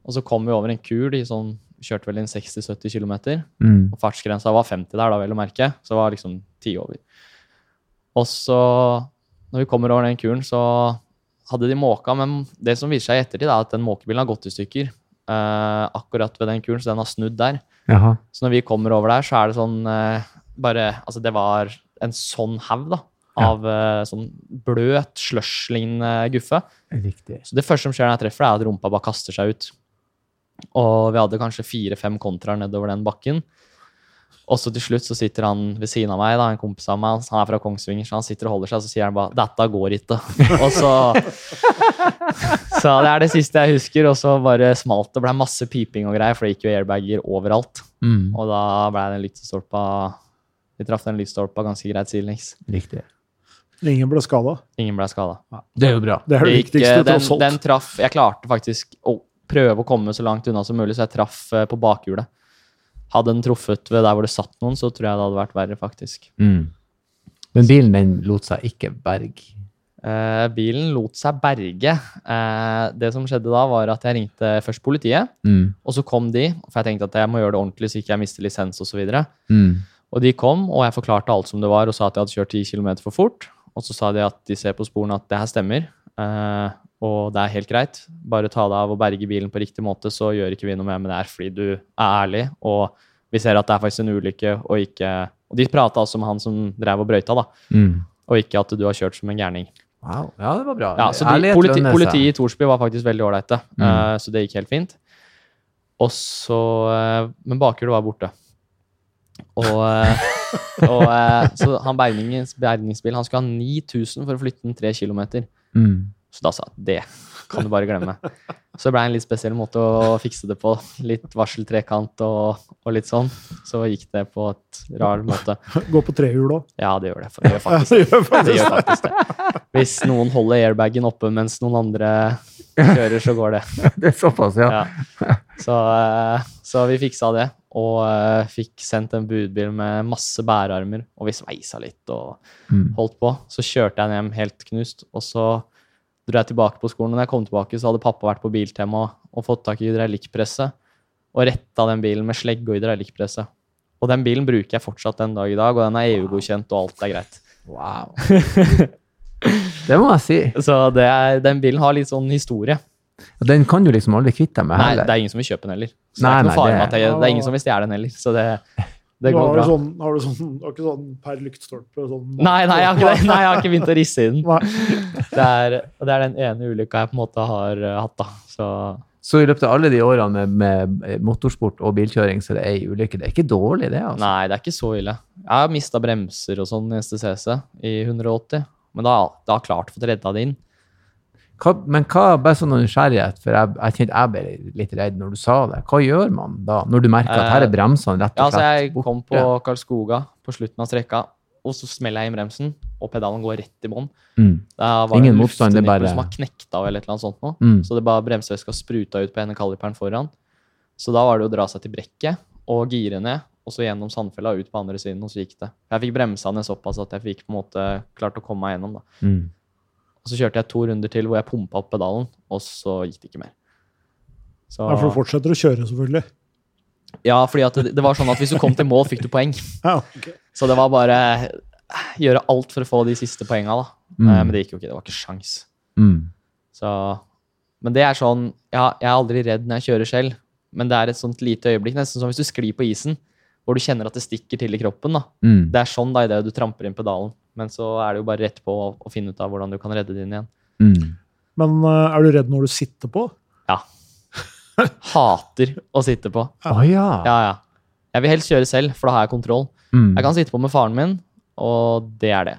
Og så kom vi over en kur, de sånn, kjørte vel inn 60-70 km, Mm. og fartsgrensa var 50 der da, vel å merke, så det var liksom 10 over. Og så, når vi kommer over den kuren, så hadde de måka, men det som viser seg i ettertid, er at den måkebilen har gått i stykker. eh, akkurat ved den kuren, så den har snudd der. Jaha. Så når vi kommer over der, så er det sånn eh, bare Altså, det var en sånn haug, da. Ja. Av eh, sånn bløt, slush-lignende guffe. Riktig. Så det første som skjer når jeg treffer, er at rumpa bare kaster seg ut. Og vi hadde kanskje fire-fem kontraer nedover den bakken. Og så til slutt så sitter han ved siden av meg, da, en kompis av meg, han er fra Kongsvinger, så han sitter og holder seg, og så sier han bare 'Dette går ikke'. [LAUGHS] Og så Så det er det siste jeg husker, og så bare smalt det. ble masse piping og greier, for det gikk jo airbager overalt. Mm. Og da ble den lyktestolpa Vi traff den lyktestolpa ganske greit sidelengs. Riktig. Ingen ble skada. Ingen ble skada. Det er jo bra. Det er det Det gikk, viktigste, eh, den, tross alt. den traff Jeg klarte faktisk å prøve å komme så langt unna som mulig, så jeg traff eh, på bakhjulet. Hadde den truffet ved der hvor det satt noen, så tror jeg det hadde vært verre, faktisk. Mm. Men bilen den lot seg ikke berge. Eh, bilen lot seg berge. Eh, det som skjedde da, var at jeg ringte først politiet, Mm. og så kom de, for jeg tenkte at jeg må gjøre det ordentlig så ikke jeg mister lisens osv. Og, Mm. og de kom, og jeg forklarte alt som det var, og sa at jeg hadde kjørt 10 km for fort. Og så sa de at de ser på sporene at det her stemmer, eh, og det er helt greit. Bare ta deg av og berge bilen på riktig måte, så gjør ikke vi noe mer med det her fordi du er ærlig, og vi ser at det er faktisk en ulykke, og ikke Og de prata altså med han som drev og brøyta, da, Mm. og ikke at du har kjørt som en gærning. Wow. Ja, det var bra. Ja, så de, politi. Politiet i Torsby var faktisk veldig ålreite, Mm. uh, så det gikk helt fint. Og så, uh, Men bakhjulet var borte. Og, uh, og Så han bergningsbil han skulle ha 9000 for å flytte den 3 km. Mm. Så da sa jeg det kan du bare glemme. Så det ble en litt spesiell måte å fikse det på. Litt varseltrekant og, og litt sånn. Så gikk det på et rar måte. Gå på trehjul òg. Ja, det gjør det. Det gjør faktisk det det gjør faktisk det. Hvis noen holder airbagen oppe mens noen andre kjører, så går det. [LAUGHS] Det er såpass, ja. Ja. Så, eh, så vi fiksa det, og eh, fikk sendt en budbil med masse bærearmer. Og vi sveisa litt og Mm. holdt på. Så kjørte jeg den hjem helt knust, og så dro jeg tilbake på skolen. Og når jeg kom tilbake, så hadde pappa vært på Biltema og, fått tak i hydraulikkpresset. Og retta den bilen med slegge og hydraulikkpresse. Og den bilen bruker jeg fortsatt den dag i dag, og den er EU-godkjent, og alt er greit. Wow. [LAUGHS] Det må jeg si. Så det er, den bilen har litt sånn historie. Og Den kan du liksom aldri kvitte deg med Nei, heller. det er ingen som vil kjøpe den heller. Så Nei, det er nei, det- at jeg, det er ingen som vil stjele den heller. Så det, det har, går du bra. sånn, har du sånn, har ikke sånn per lyktstolpe? Sånn, Nei, nei, jeg har ikke, nei, jeg har ikke begynt å risse i den. Det er, det er den ene ulykka jeg på en måte har uh, hatt, da. Så Så i løpet av alle de årene med, med motorsport og bilkjøring, så det er ei ulykke. Det er ikke dårlig, det. altså. nei, det er ikke så ille. Jeg har mista bremser og sånn i STCC i 180, men da da har jeg klart fått redda det inn. Hva, men hva, bare sånn nysgjerrighet, for jeg, jeg kjente jeg ble litt redd når du sa det. Hva gjør man da, når du merker at her er bremsene rett og Ja, og altså, slett jeg borte? kom på Karlskoga på slutten av strekka, og så smeller jeg inn bremsen, og pedalen går rett i bånn. Mm. Ingen motstand, det bare- som har knekt av eller et eller annet sånt noe. Mm. Så det bare bremsevæska spruta ut på ene kaliperen foran. Så da var det å dra seg til brekket og gire ned, og så gjennom sandfella ut på andre siden, og så gikk det. Jeg fikk bremsa ned såpass at jeg fikk på en måte klart å komme meg gjennom. da. Mm. Og så kjørte jeg to runder til hvor jeg pumpa opp pedalen, og så gikk det ikke mer. Så, Ja, for du fortsetter å kjøre, selvfølgelig. ja, fordi at det, det var sånn at hvis du kom til mål, fikk du poeng. [LAUGHS] Ja, okay. Så det var bare gjøre alt for å få de siste poenga, da. Mm. Eh, Men det gikk jo ikke. Det var ikke sjans. Mm. Så, men det er sånn ja, Jeg er aldri redd når jeg kjører selv, men det er et sånt lite øyeblikk, nesten som hvis du sklir på isen, hvor du kjenner at det stikker til i kroppen. da. Mm. Det er sånn da idet du tramper inn pedalen. Men så er det jo bare rett på å, å finne ut av hvordan du kan redde din igjen. Mm. Men uh, er du redd når du sitter på? Ja. [LAUGHS] Hater å sitte på. Oh, ja. Ja, ja. Jeg vil helst kjøre selv, for da har jeg kontroll. Mm. Jeg kan sitte på med faren min, og det er det.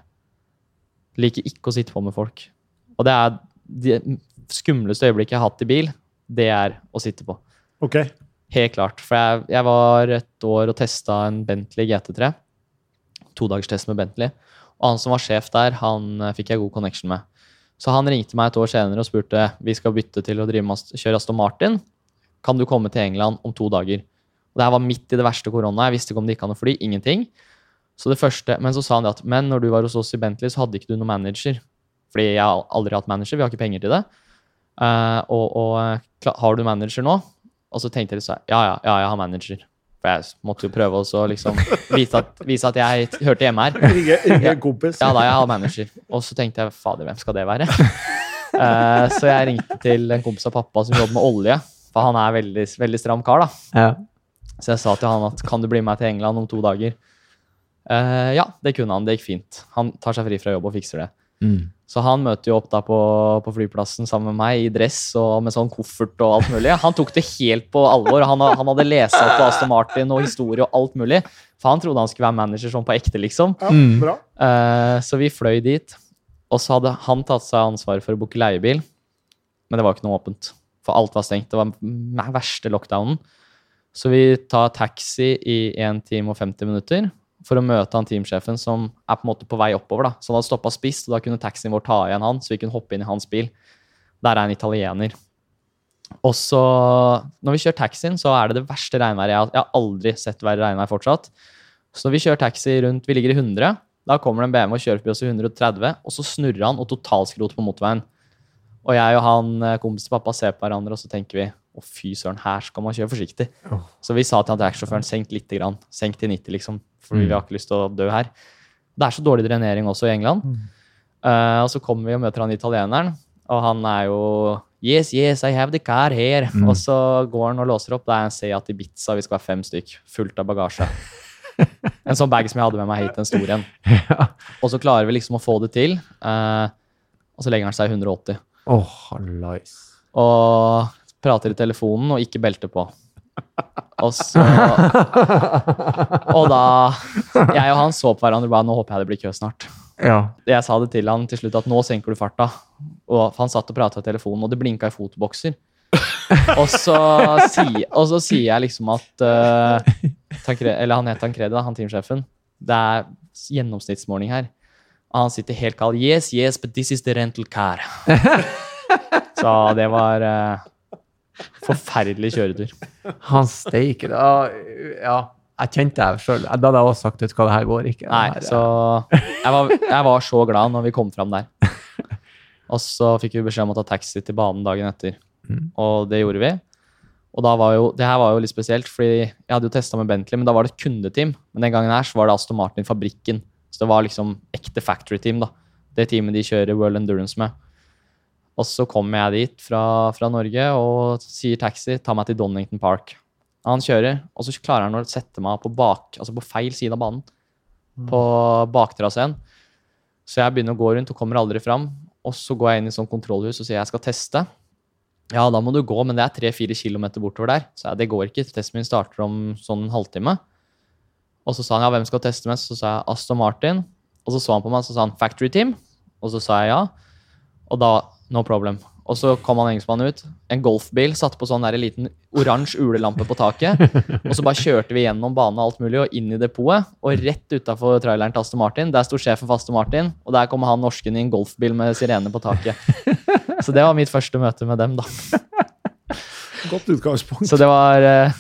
Liker ikke å sitte på med folk. Og det er det skumleste øyeblikket jeg har hatt i bil, det er å sitte på. Ok. Helt klart. For jeg, jeg var et år og testa en Bentley GT3. Todagerstest med Bentley. Og han som var sjef der, han eh, fikk jeg god connection med. Så han ringte meg et år senere og spurte vi skal bytte til å med, kjøre Aston Martin. Kan du komme til England om to dager? Og det her var midt i det verste korona. Jeg visste ikke om det gikk an å fly. Ingenting. Så det første, Men så sa han det at men når du var hos oss i Bentley, så hadde ikke du noen manager. Fordi jeg har aldri hatt manager. Vi har ikke penger til det. Uh, og og eh, har du manager nå? Og så tenkte jeg Ja, ja, ja, jeg har manager. For jeg måtte jo prøve også å liksom vise at, vise at jeg hørte hjemme her. Ringe, ringe en kompis. Ja, da jeg har manager. Og så tenkte jeg fader, hvem skal det være? Uh, så jeg ringte til en kompis av pappa som jobber med olje. For han er veldig, veldig stram kar, da. Ja. Så jeg sa til han at kan du bli med meg til England om to dager? Uh, ja, det kunne han. Det gikk fint. Han tar seg fri fra jobb og fikser det. Mm. Så han møter jo opp da på, på flyplassen sammen med meg i dress og med sånn koffert og alt mulig. Han tok det helt på alvor. Han, han hadde lest opp på Aston Martin og historie og alt mulig. For han trodde han skulle være manager sånn på ekte, liksom. Ja, Mm. bra. Uh, så vi fløy dit. Og så hadde han tatt seg ansvaret for å booke leiebil, men det var ikke noe åpent. For alt var stengt. Det var den verste lockdownen. Så vi tar taxi i 1 time og 50 minutter for å møte han teamsjefen som er på en måte på vei oppover. da. Så han hadde stoppa spist, og da kunne taxien vår ta igjen han, så vi kunne hoppe inn i hans bil. Der er en italiener. Og så, når vi kjører taxien, så er det det verste regnværet. Jeg har, jeg har aldri sett verre regnvær fortsatt. Så når vi kjører taxi rundt, vi ligger i 100, da kommer det en BMW og kjører forbi oss i 130, og så snurrer han og totalskroter på motorveien. Og jeg og han eh, kompisen til pappa ser på hverandre, og så tenker vi å fy søren, her skal man kjøre forsiktig. Så vi sa til han taxisjåføren senk lite grann, senk til 90 liksom, for vi Mm. har ikke lyst til å dø her. Det er så dårlig drenering også i England. Mm. Uh, og så kommer vi og møter han italieneren, og han er jo Yes, yes, I have the car here. Mm. Og så går han og låser opp. Det er en Seat Ibiza, vi skal være fem stykk, fullt av bagasje. [LAUGHS] En sånn bag som jeg hadde med meg hit, en stor en. [LAUGHS] Ja. Og så klarer vi liksom å få det til. Uh, og så legger han seg 180. Åh, nice. Og prater i telefonen og ikke belte på. [LAUGHS] Og så Og da Jeg og han så på hverandre og bare Nå håper jeg det blir kø snart. Ja. Jeg sa det til han til slutt at nå senker du farta. Og han satt og prata i telefonen, og det blinka i fotobokser. og, så sier, og så sier jeg liksom at uh, Tankre, Eller han het Tancredi, han teamsjefen. Det er gjennomsnittsmåling her. Og han sitter helt kald. Yes, yes, but this is the rental car. [LAUGHS] så det var eh, forferdelig kjøretur. Han steiker. Da, ja, jeg kjente det sjøl. Da hadde jeg også sagt ut hva, det her går ikke. Nei, så jeg var, jeg var så glad når vi kom fram der. Og så fikk vi beskjed om å ta taxi til banen dagen etter. Mm. Og det gjorde vi. Og da var jo, det her var jo litt spesielt, fordi jeg hadde jo testa med Bentley, men da var det et kundeteam. Men den gangen her så var det Aston Martin Fabrikken. Så det var liksom ekte factory team, da. Det teamet de kjører World Endurance med. Og så kommer jeg dit fra, fra Norge og sier taxi, ta meg til Donington Park. Han kjører, og så klarer han å sette meg på, bak, altså på feil side av banen. På baktraseen. Så jeg begynner å gå rundt og kommer aldri fram. Og så går jeg inn i sånn kontrollhus og sier jeg skal teste. Ja, da må du gå, men det er tre-fire kilometer bortover der. Så jeg, det går ikke. Testen min starter om sånn en halvtime. Og så sa han ja, hvem skal teste mest? Så sa jeg Aston Martin. Og så så han på meg og så sa han Factory Team. Og så sa jeg ja. Og da no problem. Og så kom han engelskmannen ut. En golfbil satte på sånn der liten oransje ulelampe på taket. Og så bare kjørte vi gjennom banen og alt mulig og inn i depotet. Og rett utafor traileren til Aston Martin, der sto sjefen for Aston Martin. Og der kom han norsken i en golfbil med sirene på taket. Så det var mitt første møte med dem, da. Godt utgangspunkt. Så det var eh,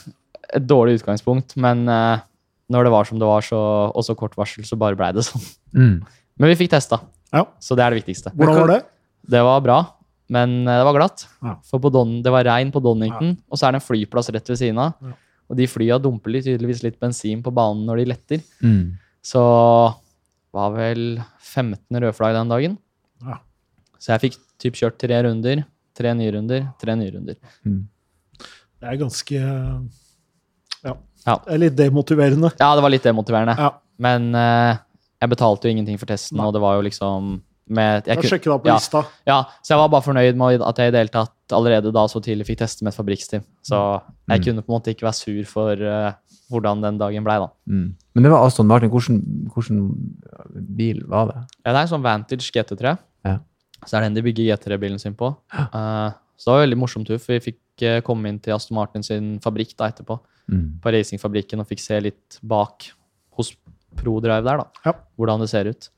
et dårlig utgangspunkt, men eh, når det var som det var, så, og så kort varsel, så bare blei det sånn. Mm. Men vi fikk testa, Ja. så det er det viktigste. Hvordan var det? Det var bra, men eh, det var glatt. Ja. For på Don, det var regn på Donington, og så er det en flyplass rett ved siden av. Ja. Og de flya dumper litt, tydeligvis litt bensin på banen når de letter. Mm. Så var vel 15 rødflagg den dagen. Ja. Så jeg fikk typ kjørt tre runder, tre nye runder, tre nye runder. Mm. Det er ganske Ja. Ja. Det er litt demotiverende. Ja, det var litt demotiverende. Ja. Men eh, jeg betalte jo ingenting for testen, Nei. og det var jo liksom med, jeg Jeg kun- sjekker da på ja. lista. Ja, så jeg var bare fornøyd med at jeg i det hele tatt allerede da så tidlig fikk teste med et fabrikksteam. Så jeg Mm. kunne på en måte ikke være sur for uh, hvordan den dagen blei, da. Mm. Men det var Aston Martin. Hvordan, hvordan bil var det? Ja, det er en sånn Vantage GT3. Ja. Så er det den de bygger GT3-bilen sin på. Uh, så det var veldig morsomt, tur, for vi fikk uh, komme inn til Aston Martin sin fabrikk da etterpå. Mm. På racingfabrikken og fikk se litt bak hos ProDrive der, da. Ja. Hvordan det ser ut.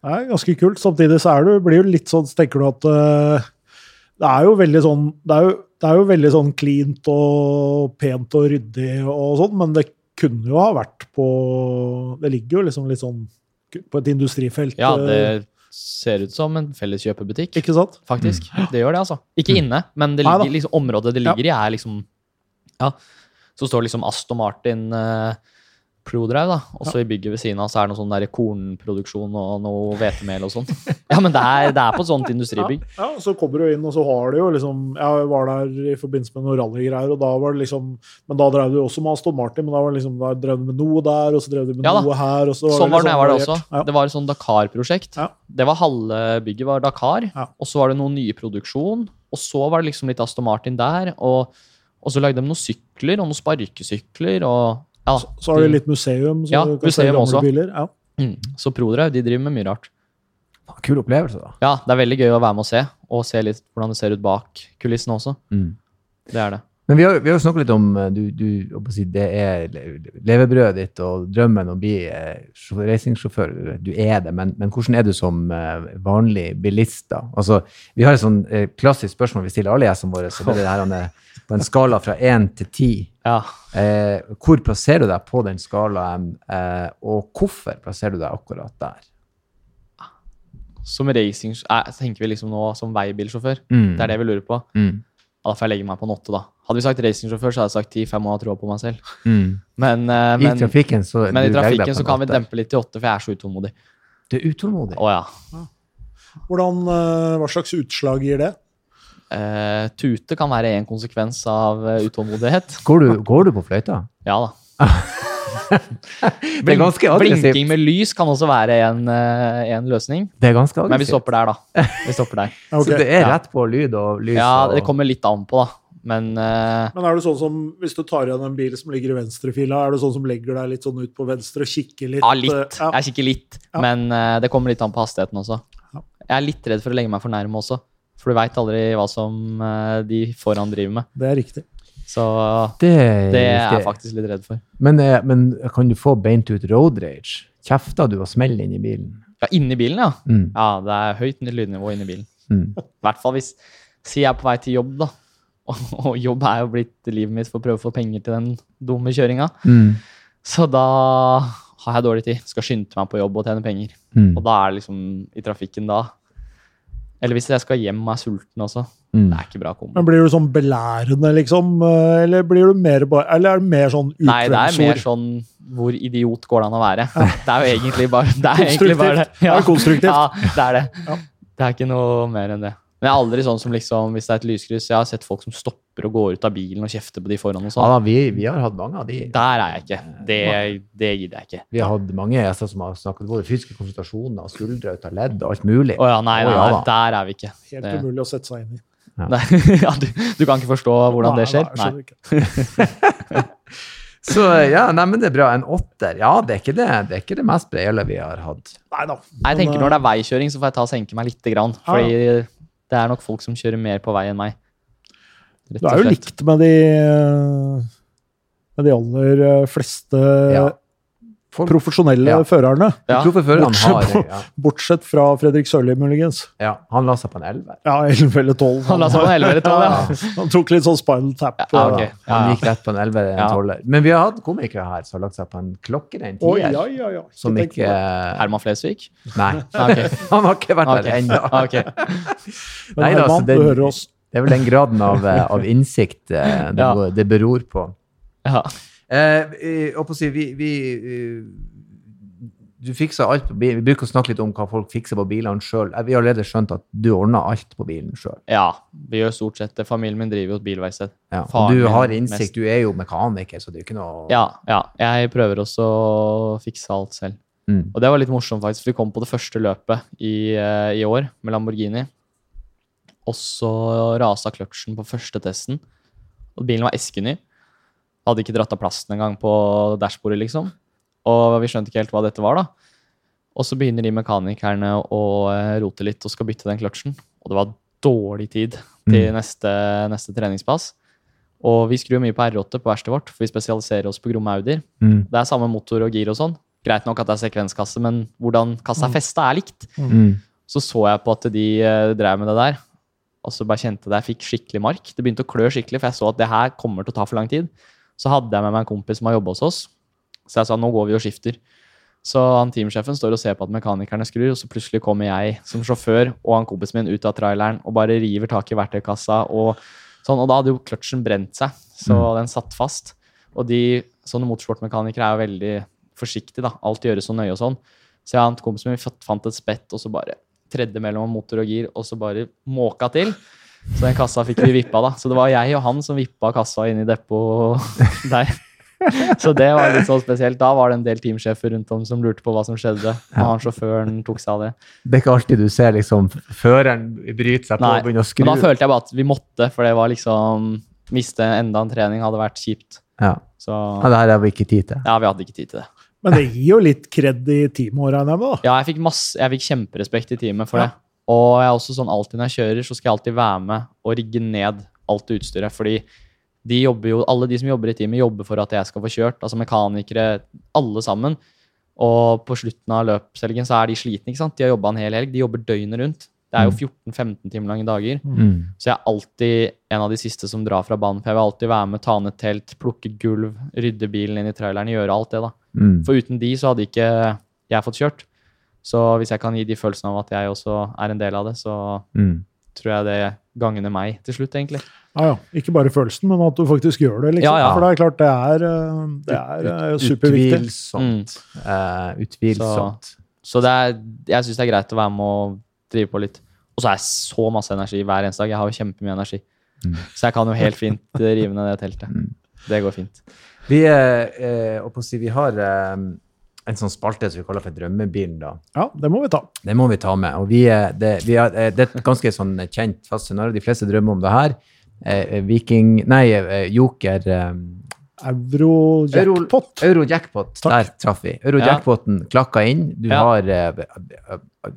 Det er ganske kult. Samtidig så du, blir du litt sånn, så tenker du at uh, det er jo veldig sånn det er jo, det er jo veldig sånn cleant og pent og ryddig og sånn, men det kunne jo ha vært på Det ligger jo liksom litt sånn på et industrifelt. Ja, eh, det ser ut som en felles kjøpebutikk. Ikke sant? Faktisk. Det gjør det, altså. Ikke Mm. inne, men det ligger, liksom, området det ligger i, er liksom Ja. Så står liksom Aston Martin eh, Prodrive, da. Og så i bygget ved siden av så er det noe sånn der kornproduksjon og noe hvetemel og sånn. Ja, men det er, det er på et sånt industribygg. Ja, så kommer du inn, og så har du jo liksom Jeg var der i forbindelse med noen rallygreier, og da var det liksom Men da drev du også med Aston Martin, men da var det liksom Da drev du med noe der, og så drev du med Ja noe her, og så var Sånn var det da jeg var der også. Ja. Det var et sånt Dakar-prosjekt. Ja. Det var Halve bygget var Dakar, Ja. og så var det noe nye produksjon. Og så var det liksom litt Aston Martin der, og, og så lagde de noen sykler og noen sparkesykler. og ja, Så, så har de litt museum. Så Ja, du kan museum også. Biler. Ja. Mm. Så Prodrive de driver med mye rart. Kul opplevelse, da. Ja, det er veldig gøy å være med og se, og se litt hvordan det ser ut bak kulissene også. Mm. Det er det. Men vi har, vi har jo snakket litt om eh, du, du, si, Det er levebrødet ditt og drømmen å bli eh, racingsjåfør. Du er det, men, men hvordan er du som eh, vanlig bilist? da? Altså, vi har et sånn klassisk spørsmål vi stiller alle gjestene våre. så det er det her, er På en skala fra én til ti, Ja. eh, hvor plasserer du deg på den skalaen, eh, og hvorfor plasserer du deg akkurat der? Som racing eh, tenker vi liksom nå som veibilsjåfør. Mm. Det er det vi lurer på. Mm. Da får jeg legge meg på en åtte, da. Hadde vi sagt racingsjåfør, så hadde jeg sagt 10-5 og har troa på meg selv. Mm. Men, eh, I trafikken så men i trafikken så kan vi dempe litt til 8, for jeg er så utålmodig. Du er utålmodig. Å ja. Hvordan, eh, hva slags utslag gir det? Uh, tute kan være en konsekvens av utålmodighet. [LAUGHS] Går du, går du på fløyta? Ja da. [LAUGHS] Det er ganske aggressivt. Blinking med lys kan også være en, en løsning. Det er ganske aggressivt. Men vi stopper der, da. Vi stopper der. [LAUGHS] okay. Så det er rett på lyd og lys? Ja, og... det kommer litt an på, da. Men uh, Men er det sånn som, hvis du tar igjen en bil som ligger i venstrefila, er det sånn som legger deg litt sånn ut på venstre og kikker litt? ja, litt. Ja. Jeg kikker litt. Ja. Men uh, det kommer litt an på hastigheten også. Ja. Jeg er litt redd for å legge meg for nærme også. For du veit aldri hva som uh, de foran driver med. Det er riktig. Så Det, det er jeg faktisk litt redd for. Men, men kan du få beint ut road rage? Kjefter du og smeller inn i bilen? Ja, inni bilen, ja. Mm. Ja, det er høyt lydnivå inni bilen. Mm. I hvert fall hvis Si jeg er på vei til jobb, da. [LAUGHS] Og, jobb er jo blitt livet mitt for å prøve å få penger til den dumme kjøringa. Mm. Så da har jeg dårlig tid. Skal skynde meg på jobb og tjene penger. Mm. Og da er det liksom i trafikken da. Eller hvis jeg skal hjem og er sulten også. Mm. Det er ikke bra kombo. Men blir du sånn belærende, liksom? Eller blir du mer Eller er det mer sånn Nei, det er mer sånn hvor idiot går det an å være? [LAUGHS] Det er jo egentlig bare det. Er konstruktivt. bare det. Konstruktivt. Det er konstruktivt. Ja, det er det. Ja. Det er ikke noe mer enn det. Men jeg er aldri sånn som liksom, hvis det er et lyskryss, jeg har sett folk som stopper og går ut av bilen og kjefter på de foran og Ja, sånn. da, vi, vi har hatt mange av de. Der er jeg ikke. Det, det gidder jeg ikke. Vi har hatt mange gjester som har snakket både fysiske konsultasjoner og skuldre ut av ledd og alt mulig. Å ja, nei, nei, nei, der er vi ikke. Helt Det- umulig å sette seg inn i. Nei, [LAUGHS] ja, du, du kan ikke forstå hvordan det skjer? Nei, jeg. [LAUGHS] Så ja, nei, men det er bra. En åtter. Ja, det er ikke det, det, er ikke det mest brede vi har hatt. Nei da. Jeg tenker Når det er veikjøring, så får jeg ta og senke meg lite grann. Fordi det er nok folk som kjører mer på vei enn meg. Rett Du er jo likt med de, eh, med de aller eh, fleste Ja. Folk, profesjonelle Ja. førerne. Ja. Bortsett har på- ja, Bortsett fra Fredrik Sørli, muligens. ja, Han la seg på en elver. Ja, 11 eller 12. Han la seg på en 11 eller 12, [LAUGHS] ja. Han tok litt sånn spinal tap. Ja, okay. ok. Han gikk rett på en elver, en Ja. tolver. Men vi har hatt komikere her som har lagt seg på en klokkeren en tier. ja, ja, ja. Som ikke. Herman Flesvig? Nei, [LAUGHS] Okay. [LAUGHS] han har ikke vært der ennå. okay. Nei da, det-. Det er vel den graden av, eh, av innsikt eh, det, Ja. det beror på. Ja. Eh, si, vi, vi eh, Du fikser alt på bilen. Vi bruker å snakke litt om hva folk fikser på bilene sjøl. Vi har allerede skjønt at du ordner alt på bilen sjøl. ja, vi gjør stort sett det. Familien min driver jo et bilverksted. Ja. Og du har mest. innsikt, du er jo mekaniker, så det er jo ikke noe Ja, ja. Jeg prøver også å fikse alt selv. Mm. Og det var litt morsomt, faktisk. for Vi kom på det første løpet i, eh, i år med Lamborghini. Og så rasa kløtsjen på første testen. Og bilen var eskeny. Hadde ikke dratt av plasten engang på dashbordet, liksom. Og vi skjønte ikke helt hva dette var, da. Og så begynner de mekanikerne å eh, rote litt og skal bytte den kløtsjen. Og det var dårlig tid til Mm. neste, neste treningspass. Og vi skrur mye på R8 på verkstedet vårt, for vi spesialiserer oss på gromme Audier. Mm. Det er samme motor og gir og sånn. Greit nok at det er sekvenskasse, men hvordan kassa er festa, er likt. Mm. Så så jeg på at de eh, drev med det der, og så bare kjente det jeg fikk skikkelig mark. Det begynte å klø skikkelig, for jeg så at det her kommer til å ta for lang tid. Så hadde jeg med meg en kompis som har jobba hos oss, så jeg sa nå går vi og skifter. Så han teamsjefen står og ser på at mekanikerne skrur, og så plutselig kommer jeg som sjåfør og han kompisen min ut av traileren og bare river tak i verktøykassa. Og sånn, og da hadde jo kløtsjen brent seg, så den satt fast. Og de sånne motorsportmekanikere er jo veldig forsiktige, da. Alt gjøres så nøye og sånn. Så jeg og en kompis min fant et spett, og så bare tredde mellom motor og gir, og så bare måka til. Så den kassa fikk vi vippa, da. Så det var jeg og han som vippa kassa inn i depot [LAUGHS] der. Så det var litt sånn spesielt. Da var det en del teamsjefer rundt om som lurte på hva som skjedde. Og han sjåføren tok seg av det. Det er ikke alltid du ser liksom føreren bryte seg på Nei, og begynne å skru. Men da følte jeg bare at vi måtte, for det var liksom Miste enda en trening hadde vært kjipt. ja. Så ja, det her har vi ikke tid til. ja, vi hadde ikke tid til det. Men det gir jo litt kred i teamet, regner jeg med. da. Ja, jeg fikk, masse, jeg fikk kjemperespekt i teamet for Ja. det. Og jeg er også sånn alltid når jeg kjører, så skal jeg alltid være med og rigge ned alt utstyret. Fordi de jo, alle de som jobber i teamet, jobber for at jeg skal få kjørt. Altså mekanikere, alle sammen. Og på slutten av løpshelgen så er de slitne. ikke sant? De har jobba en hel helg. De jobber døgnet rundt. Det er jo 14-15 timer lange dager. Mm. Så jeg er alltid en av de siste som drar fra banen. For jeg vil alltid være med, ta ned telt, plukke gulv, rydde bilen inn i traileren, gjøre alt det. da. Mm. For uten de så hadde ikke jeg fått kjørt. Så hvis jeg kan gi de følelsene av at jeg også er en del av det, så Mm. tror jeg det gagner meg til slutt, egentlig. Ja, ja. Ikke bare følelsen, men at du faktisk gjør det. liksom. Ja, ja. For det er klart, det er, eh, det er eh, superviktig. Utvilsomt. Eh, utvilsomt. Så det er, jeg syns det er greit å være med og drive på litt. Og så har jeg så masse energi hver eneste dag. Jeg har jo kjempemye energi. Mm. Så jeg kan jo helt fint rive ned det teltet. Mm. Det går fint. Vi, eh, eh, si, vi har eh, en sånn spalte som vi kaller for Drømmebilen. da. Ja, det må vi ta. Det må vi ta med. og vi, er- det, vi er, eh, det er et ganske sånn kjent fast scenario. De fleste drømmer om det her. Eh, Viking Nei, eh, Joker eh, Euro-jackpot. Euro-jackpot. Takk. Der traff vi. Euro-jackpoten klakka inn. Du Ja. har eh,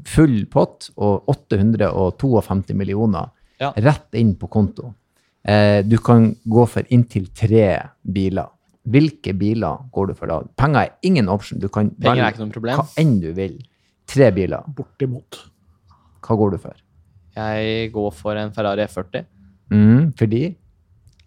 full pott og 852 millioner Ja. rett inn på konto. Eh, du kan gå for inntil tre biler. Hvilke biler går du for da? Penger er ingen option. Du kan Penger er ikke noe problem. hva enn du vil. Tre biler. Bortimot. Hva går du for? Jeg går for en Ferrari F40. Mm, fordi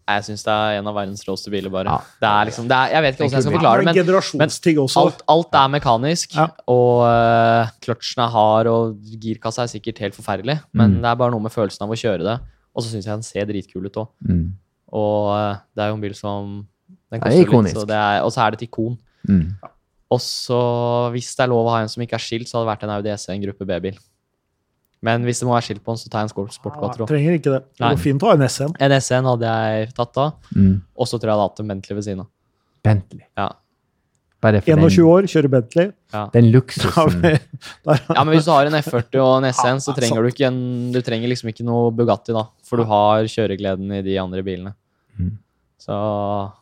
Jeg syns det er en av verdens råeste biler, bare. Ja. Det er liksom, det er, jeg vet ikke hvordan jeg skal forklare det, men også. alt, alt er mekanisk. Ja. Og uh, kløtsjen er hard, og girkassa er sikkert helt forferdelig. Men Mm. det er bare noe med følelsen av å kjøre det. Og så syns jeg den ser dritkul ut òg. mm, Og uh, det er jo en bil som Den Det er ikonisk. litt, så det er- og så er det et ikon. mm. Og så, hvis det er lov å ha en som ikke er skilt, så hadde det vært en Audi SE, en gruppe B-bil. Men hvis det må være skilt på den, så tar jeg en Sport- Sport Ja, trenger ikke det. Det går fint å ha en SN. En SE-en hadde jeg tatt da, Mm. og så tror jeg jeg hadde hatt en Bentley ved siden av. Bentley. Ja. Bare for 21 år, kjører Bentley. Ja. den luksusen. Ja, men hvis du har en F40 og en SN, så trenger du ikke en Du trenger liksom ikke noe Bugatti, da. For du har kjøregleden i de andre bilene. Mm. Så.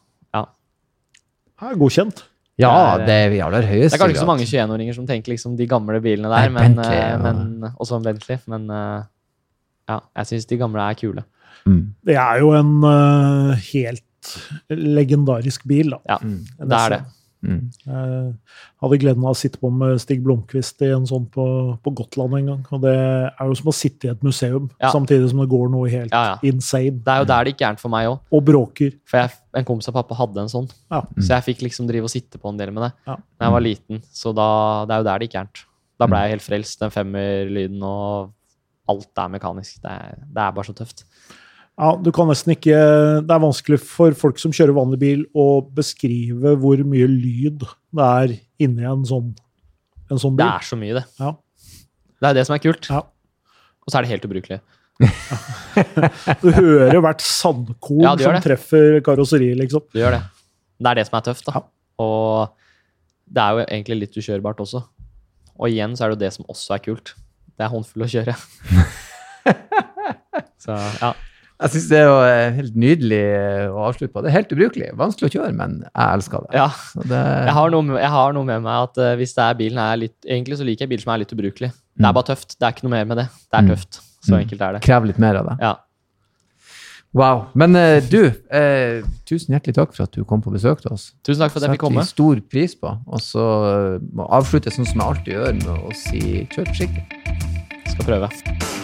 Er godkjent. Ja, Det er- det er i aller høyeste Det er kanskje ikke så mange 21-åringer som tenker liksom de gamle bilene der, Nei, men, Bentley, eh, ja. men Også en Bentley, men eh, ja, jeg syns de gamle er kule. Mm. Det er jo en uh, helt legendarisk bil, da. Ja, Mm. Det er det. SN. Mm. Jeg hadde gleden av å sitte på med Stig Blomkvist i en sånn på, på Gotland en gang. Og det er jo som å sitte i et museum, Ja. samtidig som det går noe helt Ja, ja. insane. Det er jo der det gikk gærent for meg òg. Og bråker. For jeg, en kompis av pappa hadde en sånn. Ja. Så jeg fikk liksom drive og sitte på en del med det Ja. jeg var liten. Så da, det er jo der det gikk gærent. Da ble jeg helt frelst. Den femmerlyden og alt er mekanisk. Det er, det er bare så tøft. Ja, du kan nesten ikke Det er vanskelig for folk som kjører vanlig bil, å beskrive hvor mye lyd det er inni en sånn, en sånn Det er så mye, det. Ja. Det er det som er kult. Ja. Og så er det helt ubrukelig. [LAUGHS] Du hører hvert sandkorn Ja, som treffer karosseriet, liksom. Du gjør det. Det er det som er tøft, da. Ja. Og det er jo egentlig litt ukjørbart også. Og igjen så er det jo det som også er kult. Det er håndfull å kjøre. [LAUGHS] så ja. Jeg syns det er jo eh, helt nydelig eh, å avslutte på. Det er helt ubrukelig. Vanskelig å kjøre, men jeg elsker det. ja. Det Jeg har, med- jeg har noe med meg at eh, hvis det er bilen er litt Egentlig så liker jeg biler som er litt ubrukelig. Det Mm. er bare tøft. Det er ikke noe mer med det. Det er Mm. tøft. Så Mm. enkelt er det. krever litt mer av det. Ja. Wow. Men uh, du, uh, tusen hjertelig takk for at du kom på besøk til oss. Tusen takk for at jeg fikk komme. Vi stor pris på. Og så må avslutte sånn som jeg alltid gjør, med å si kjør forsiktig. Skal prøve.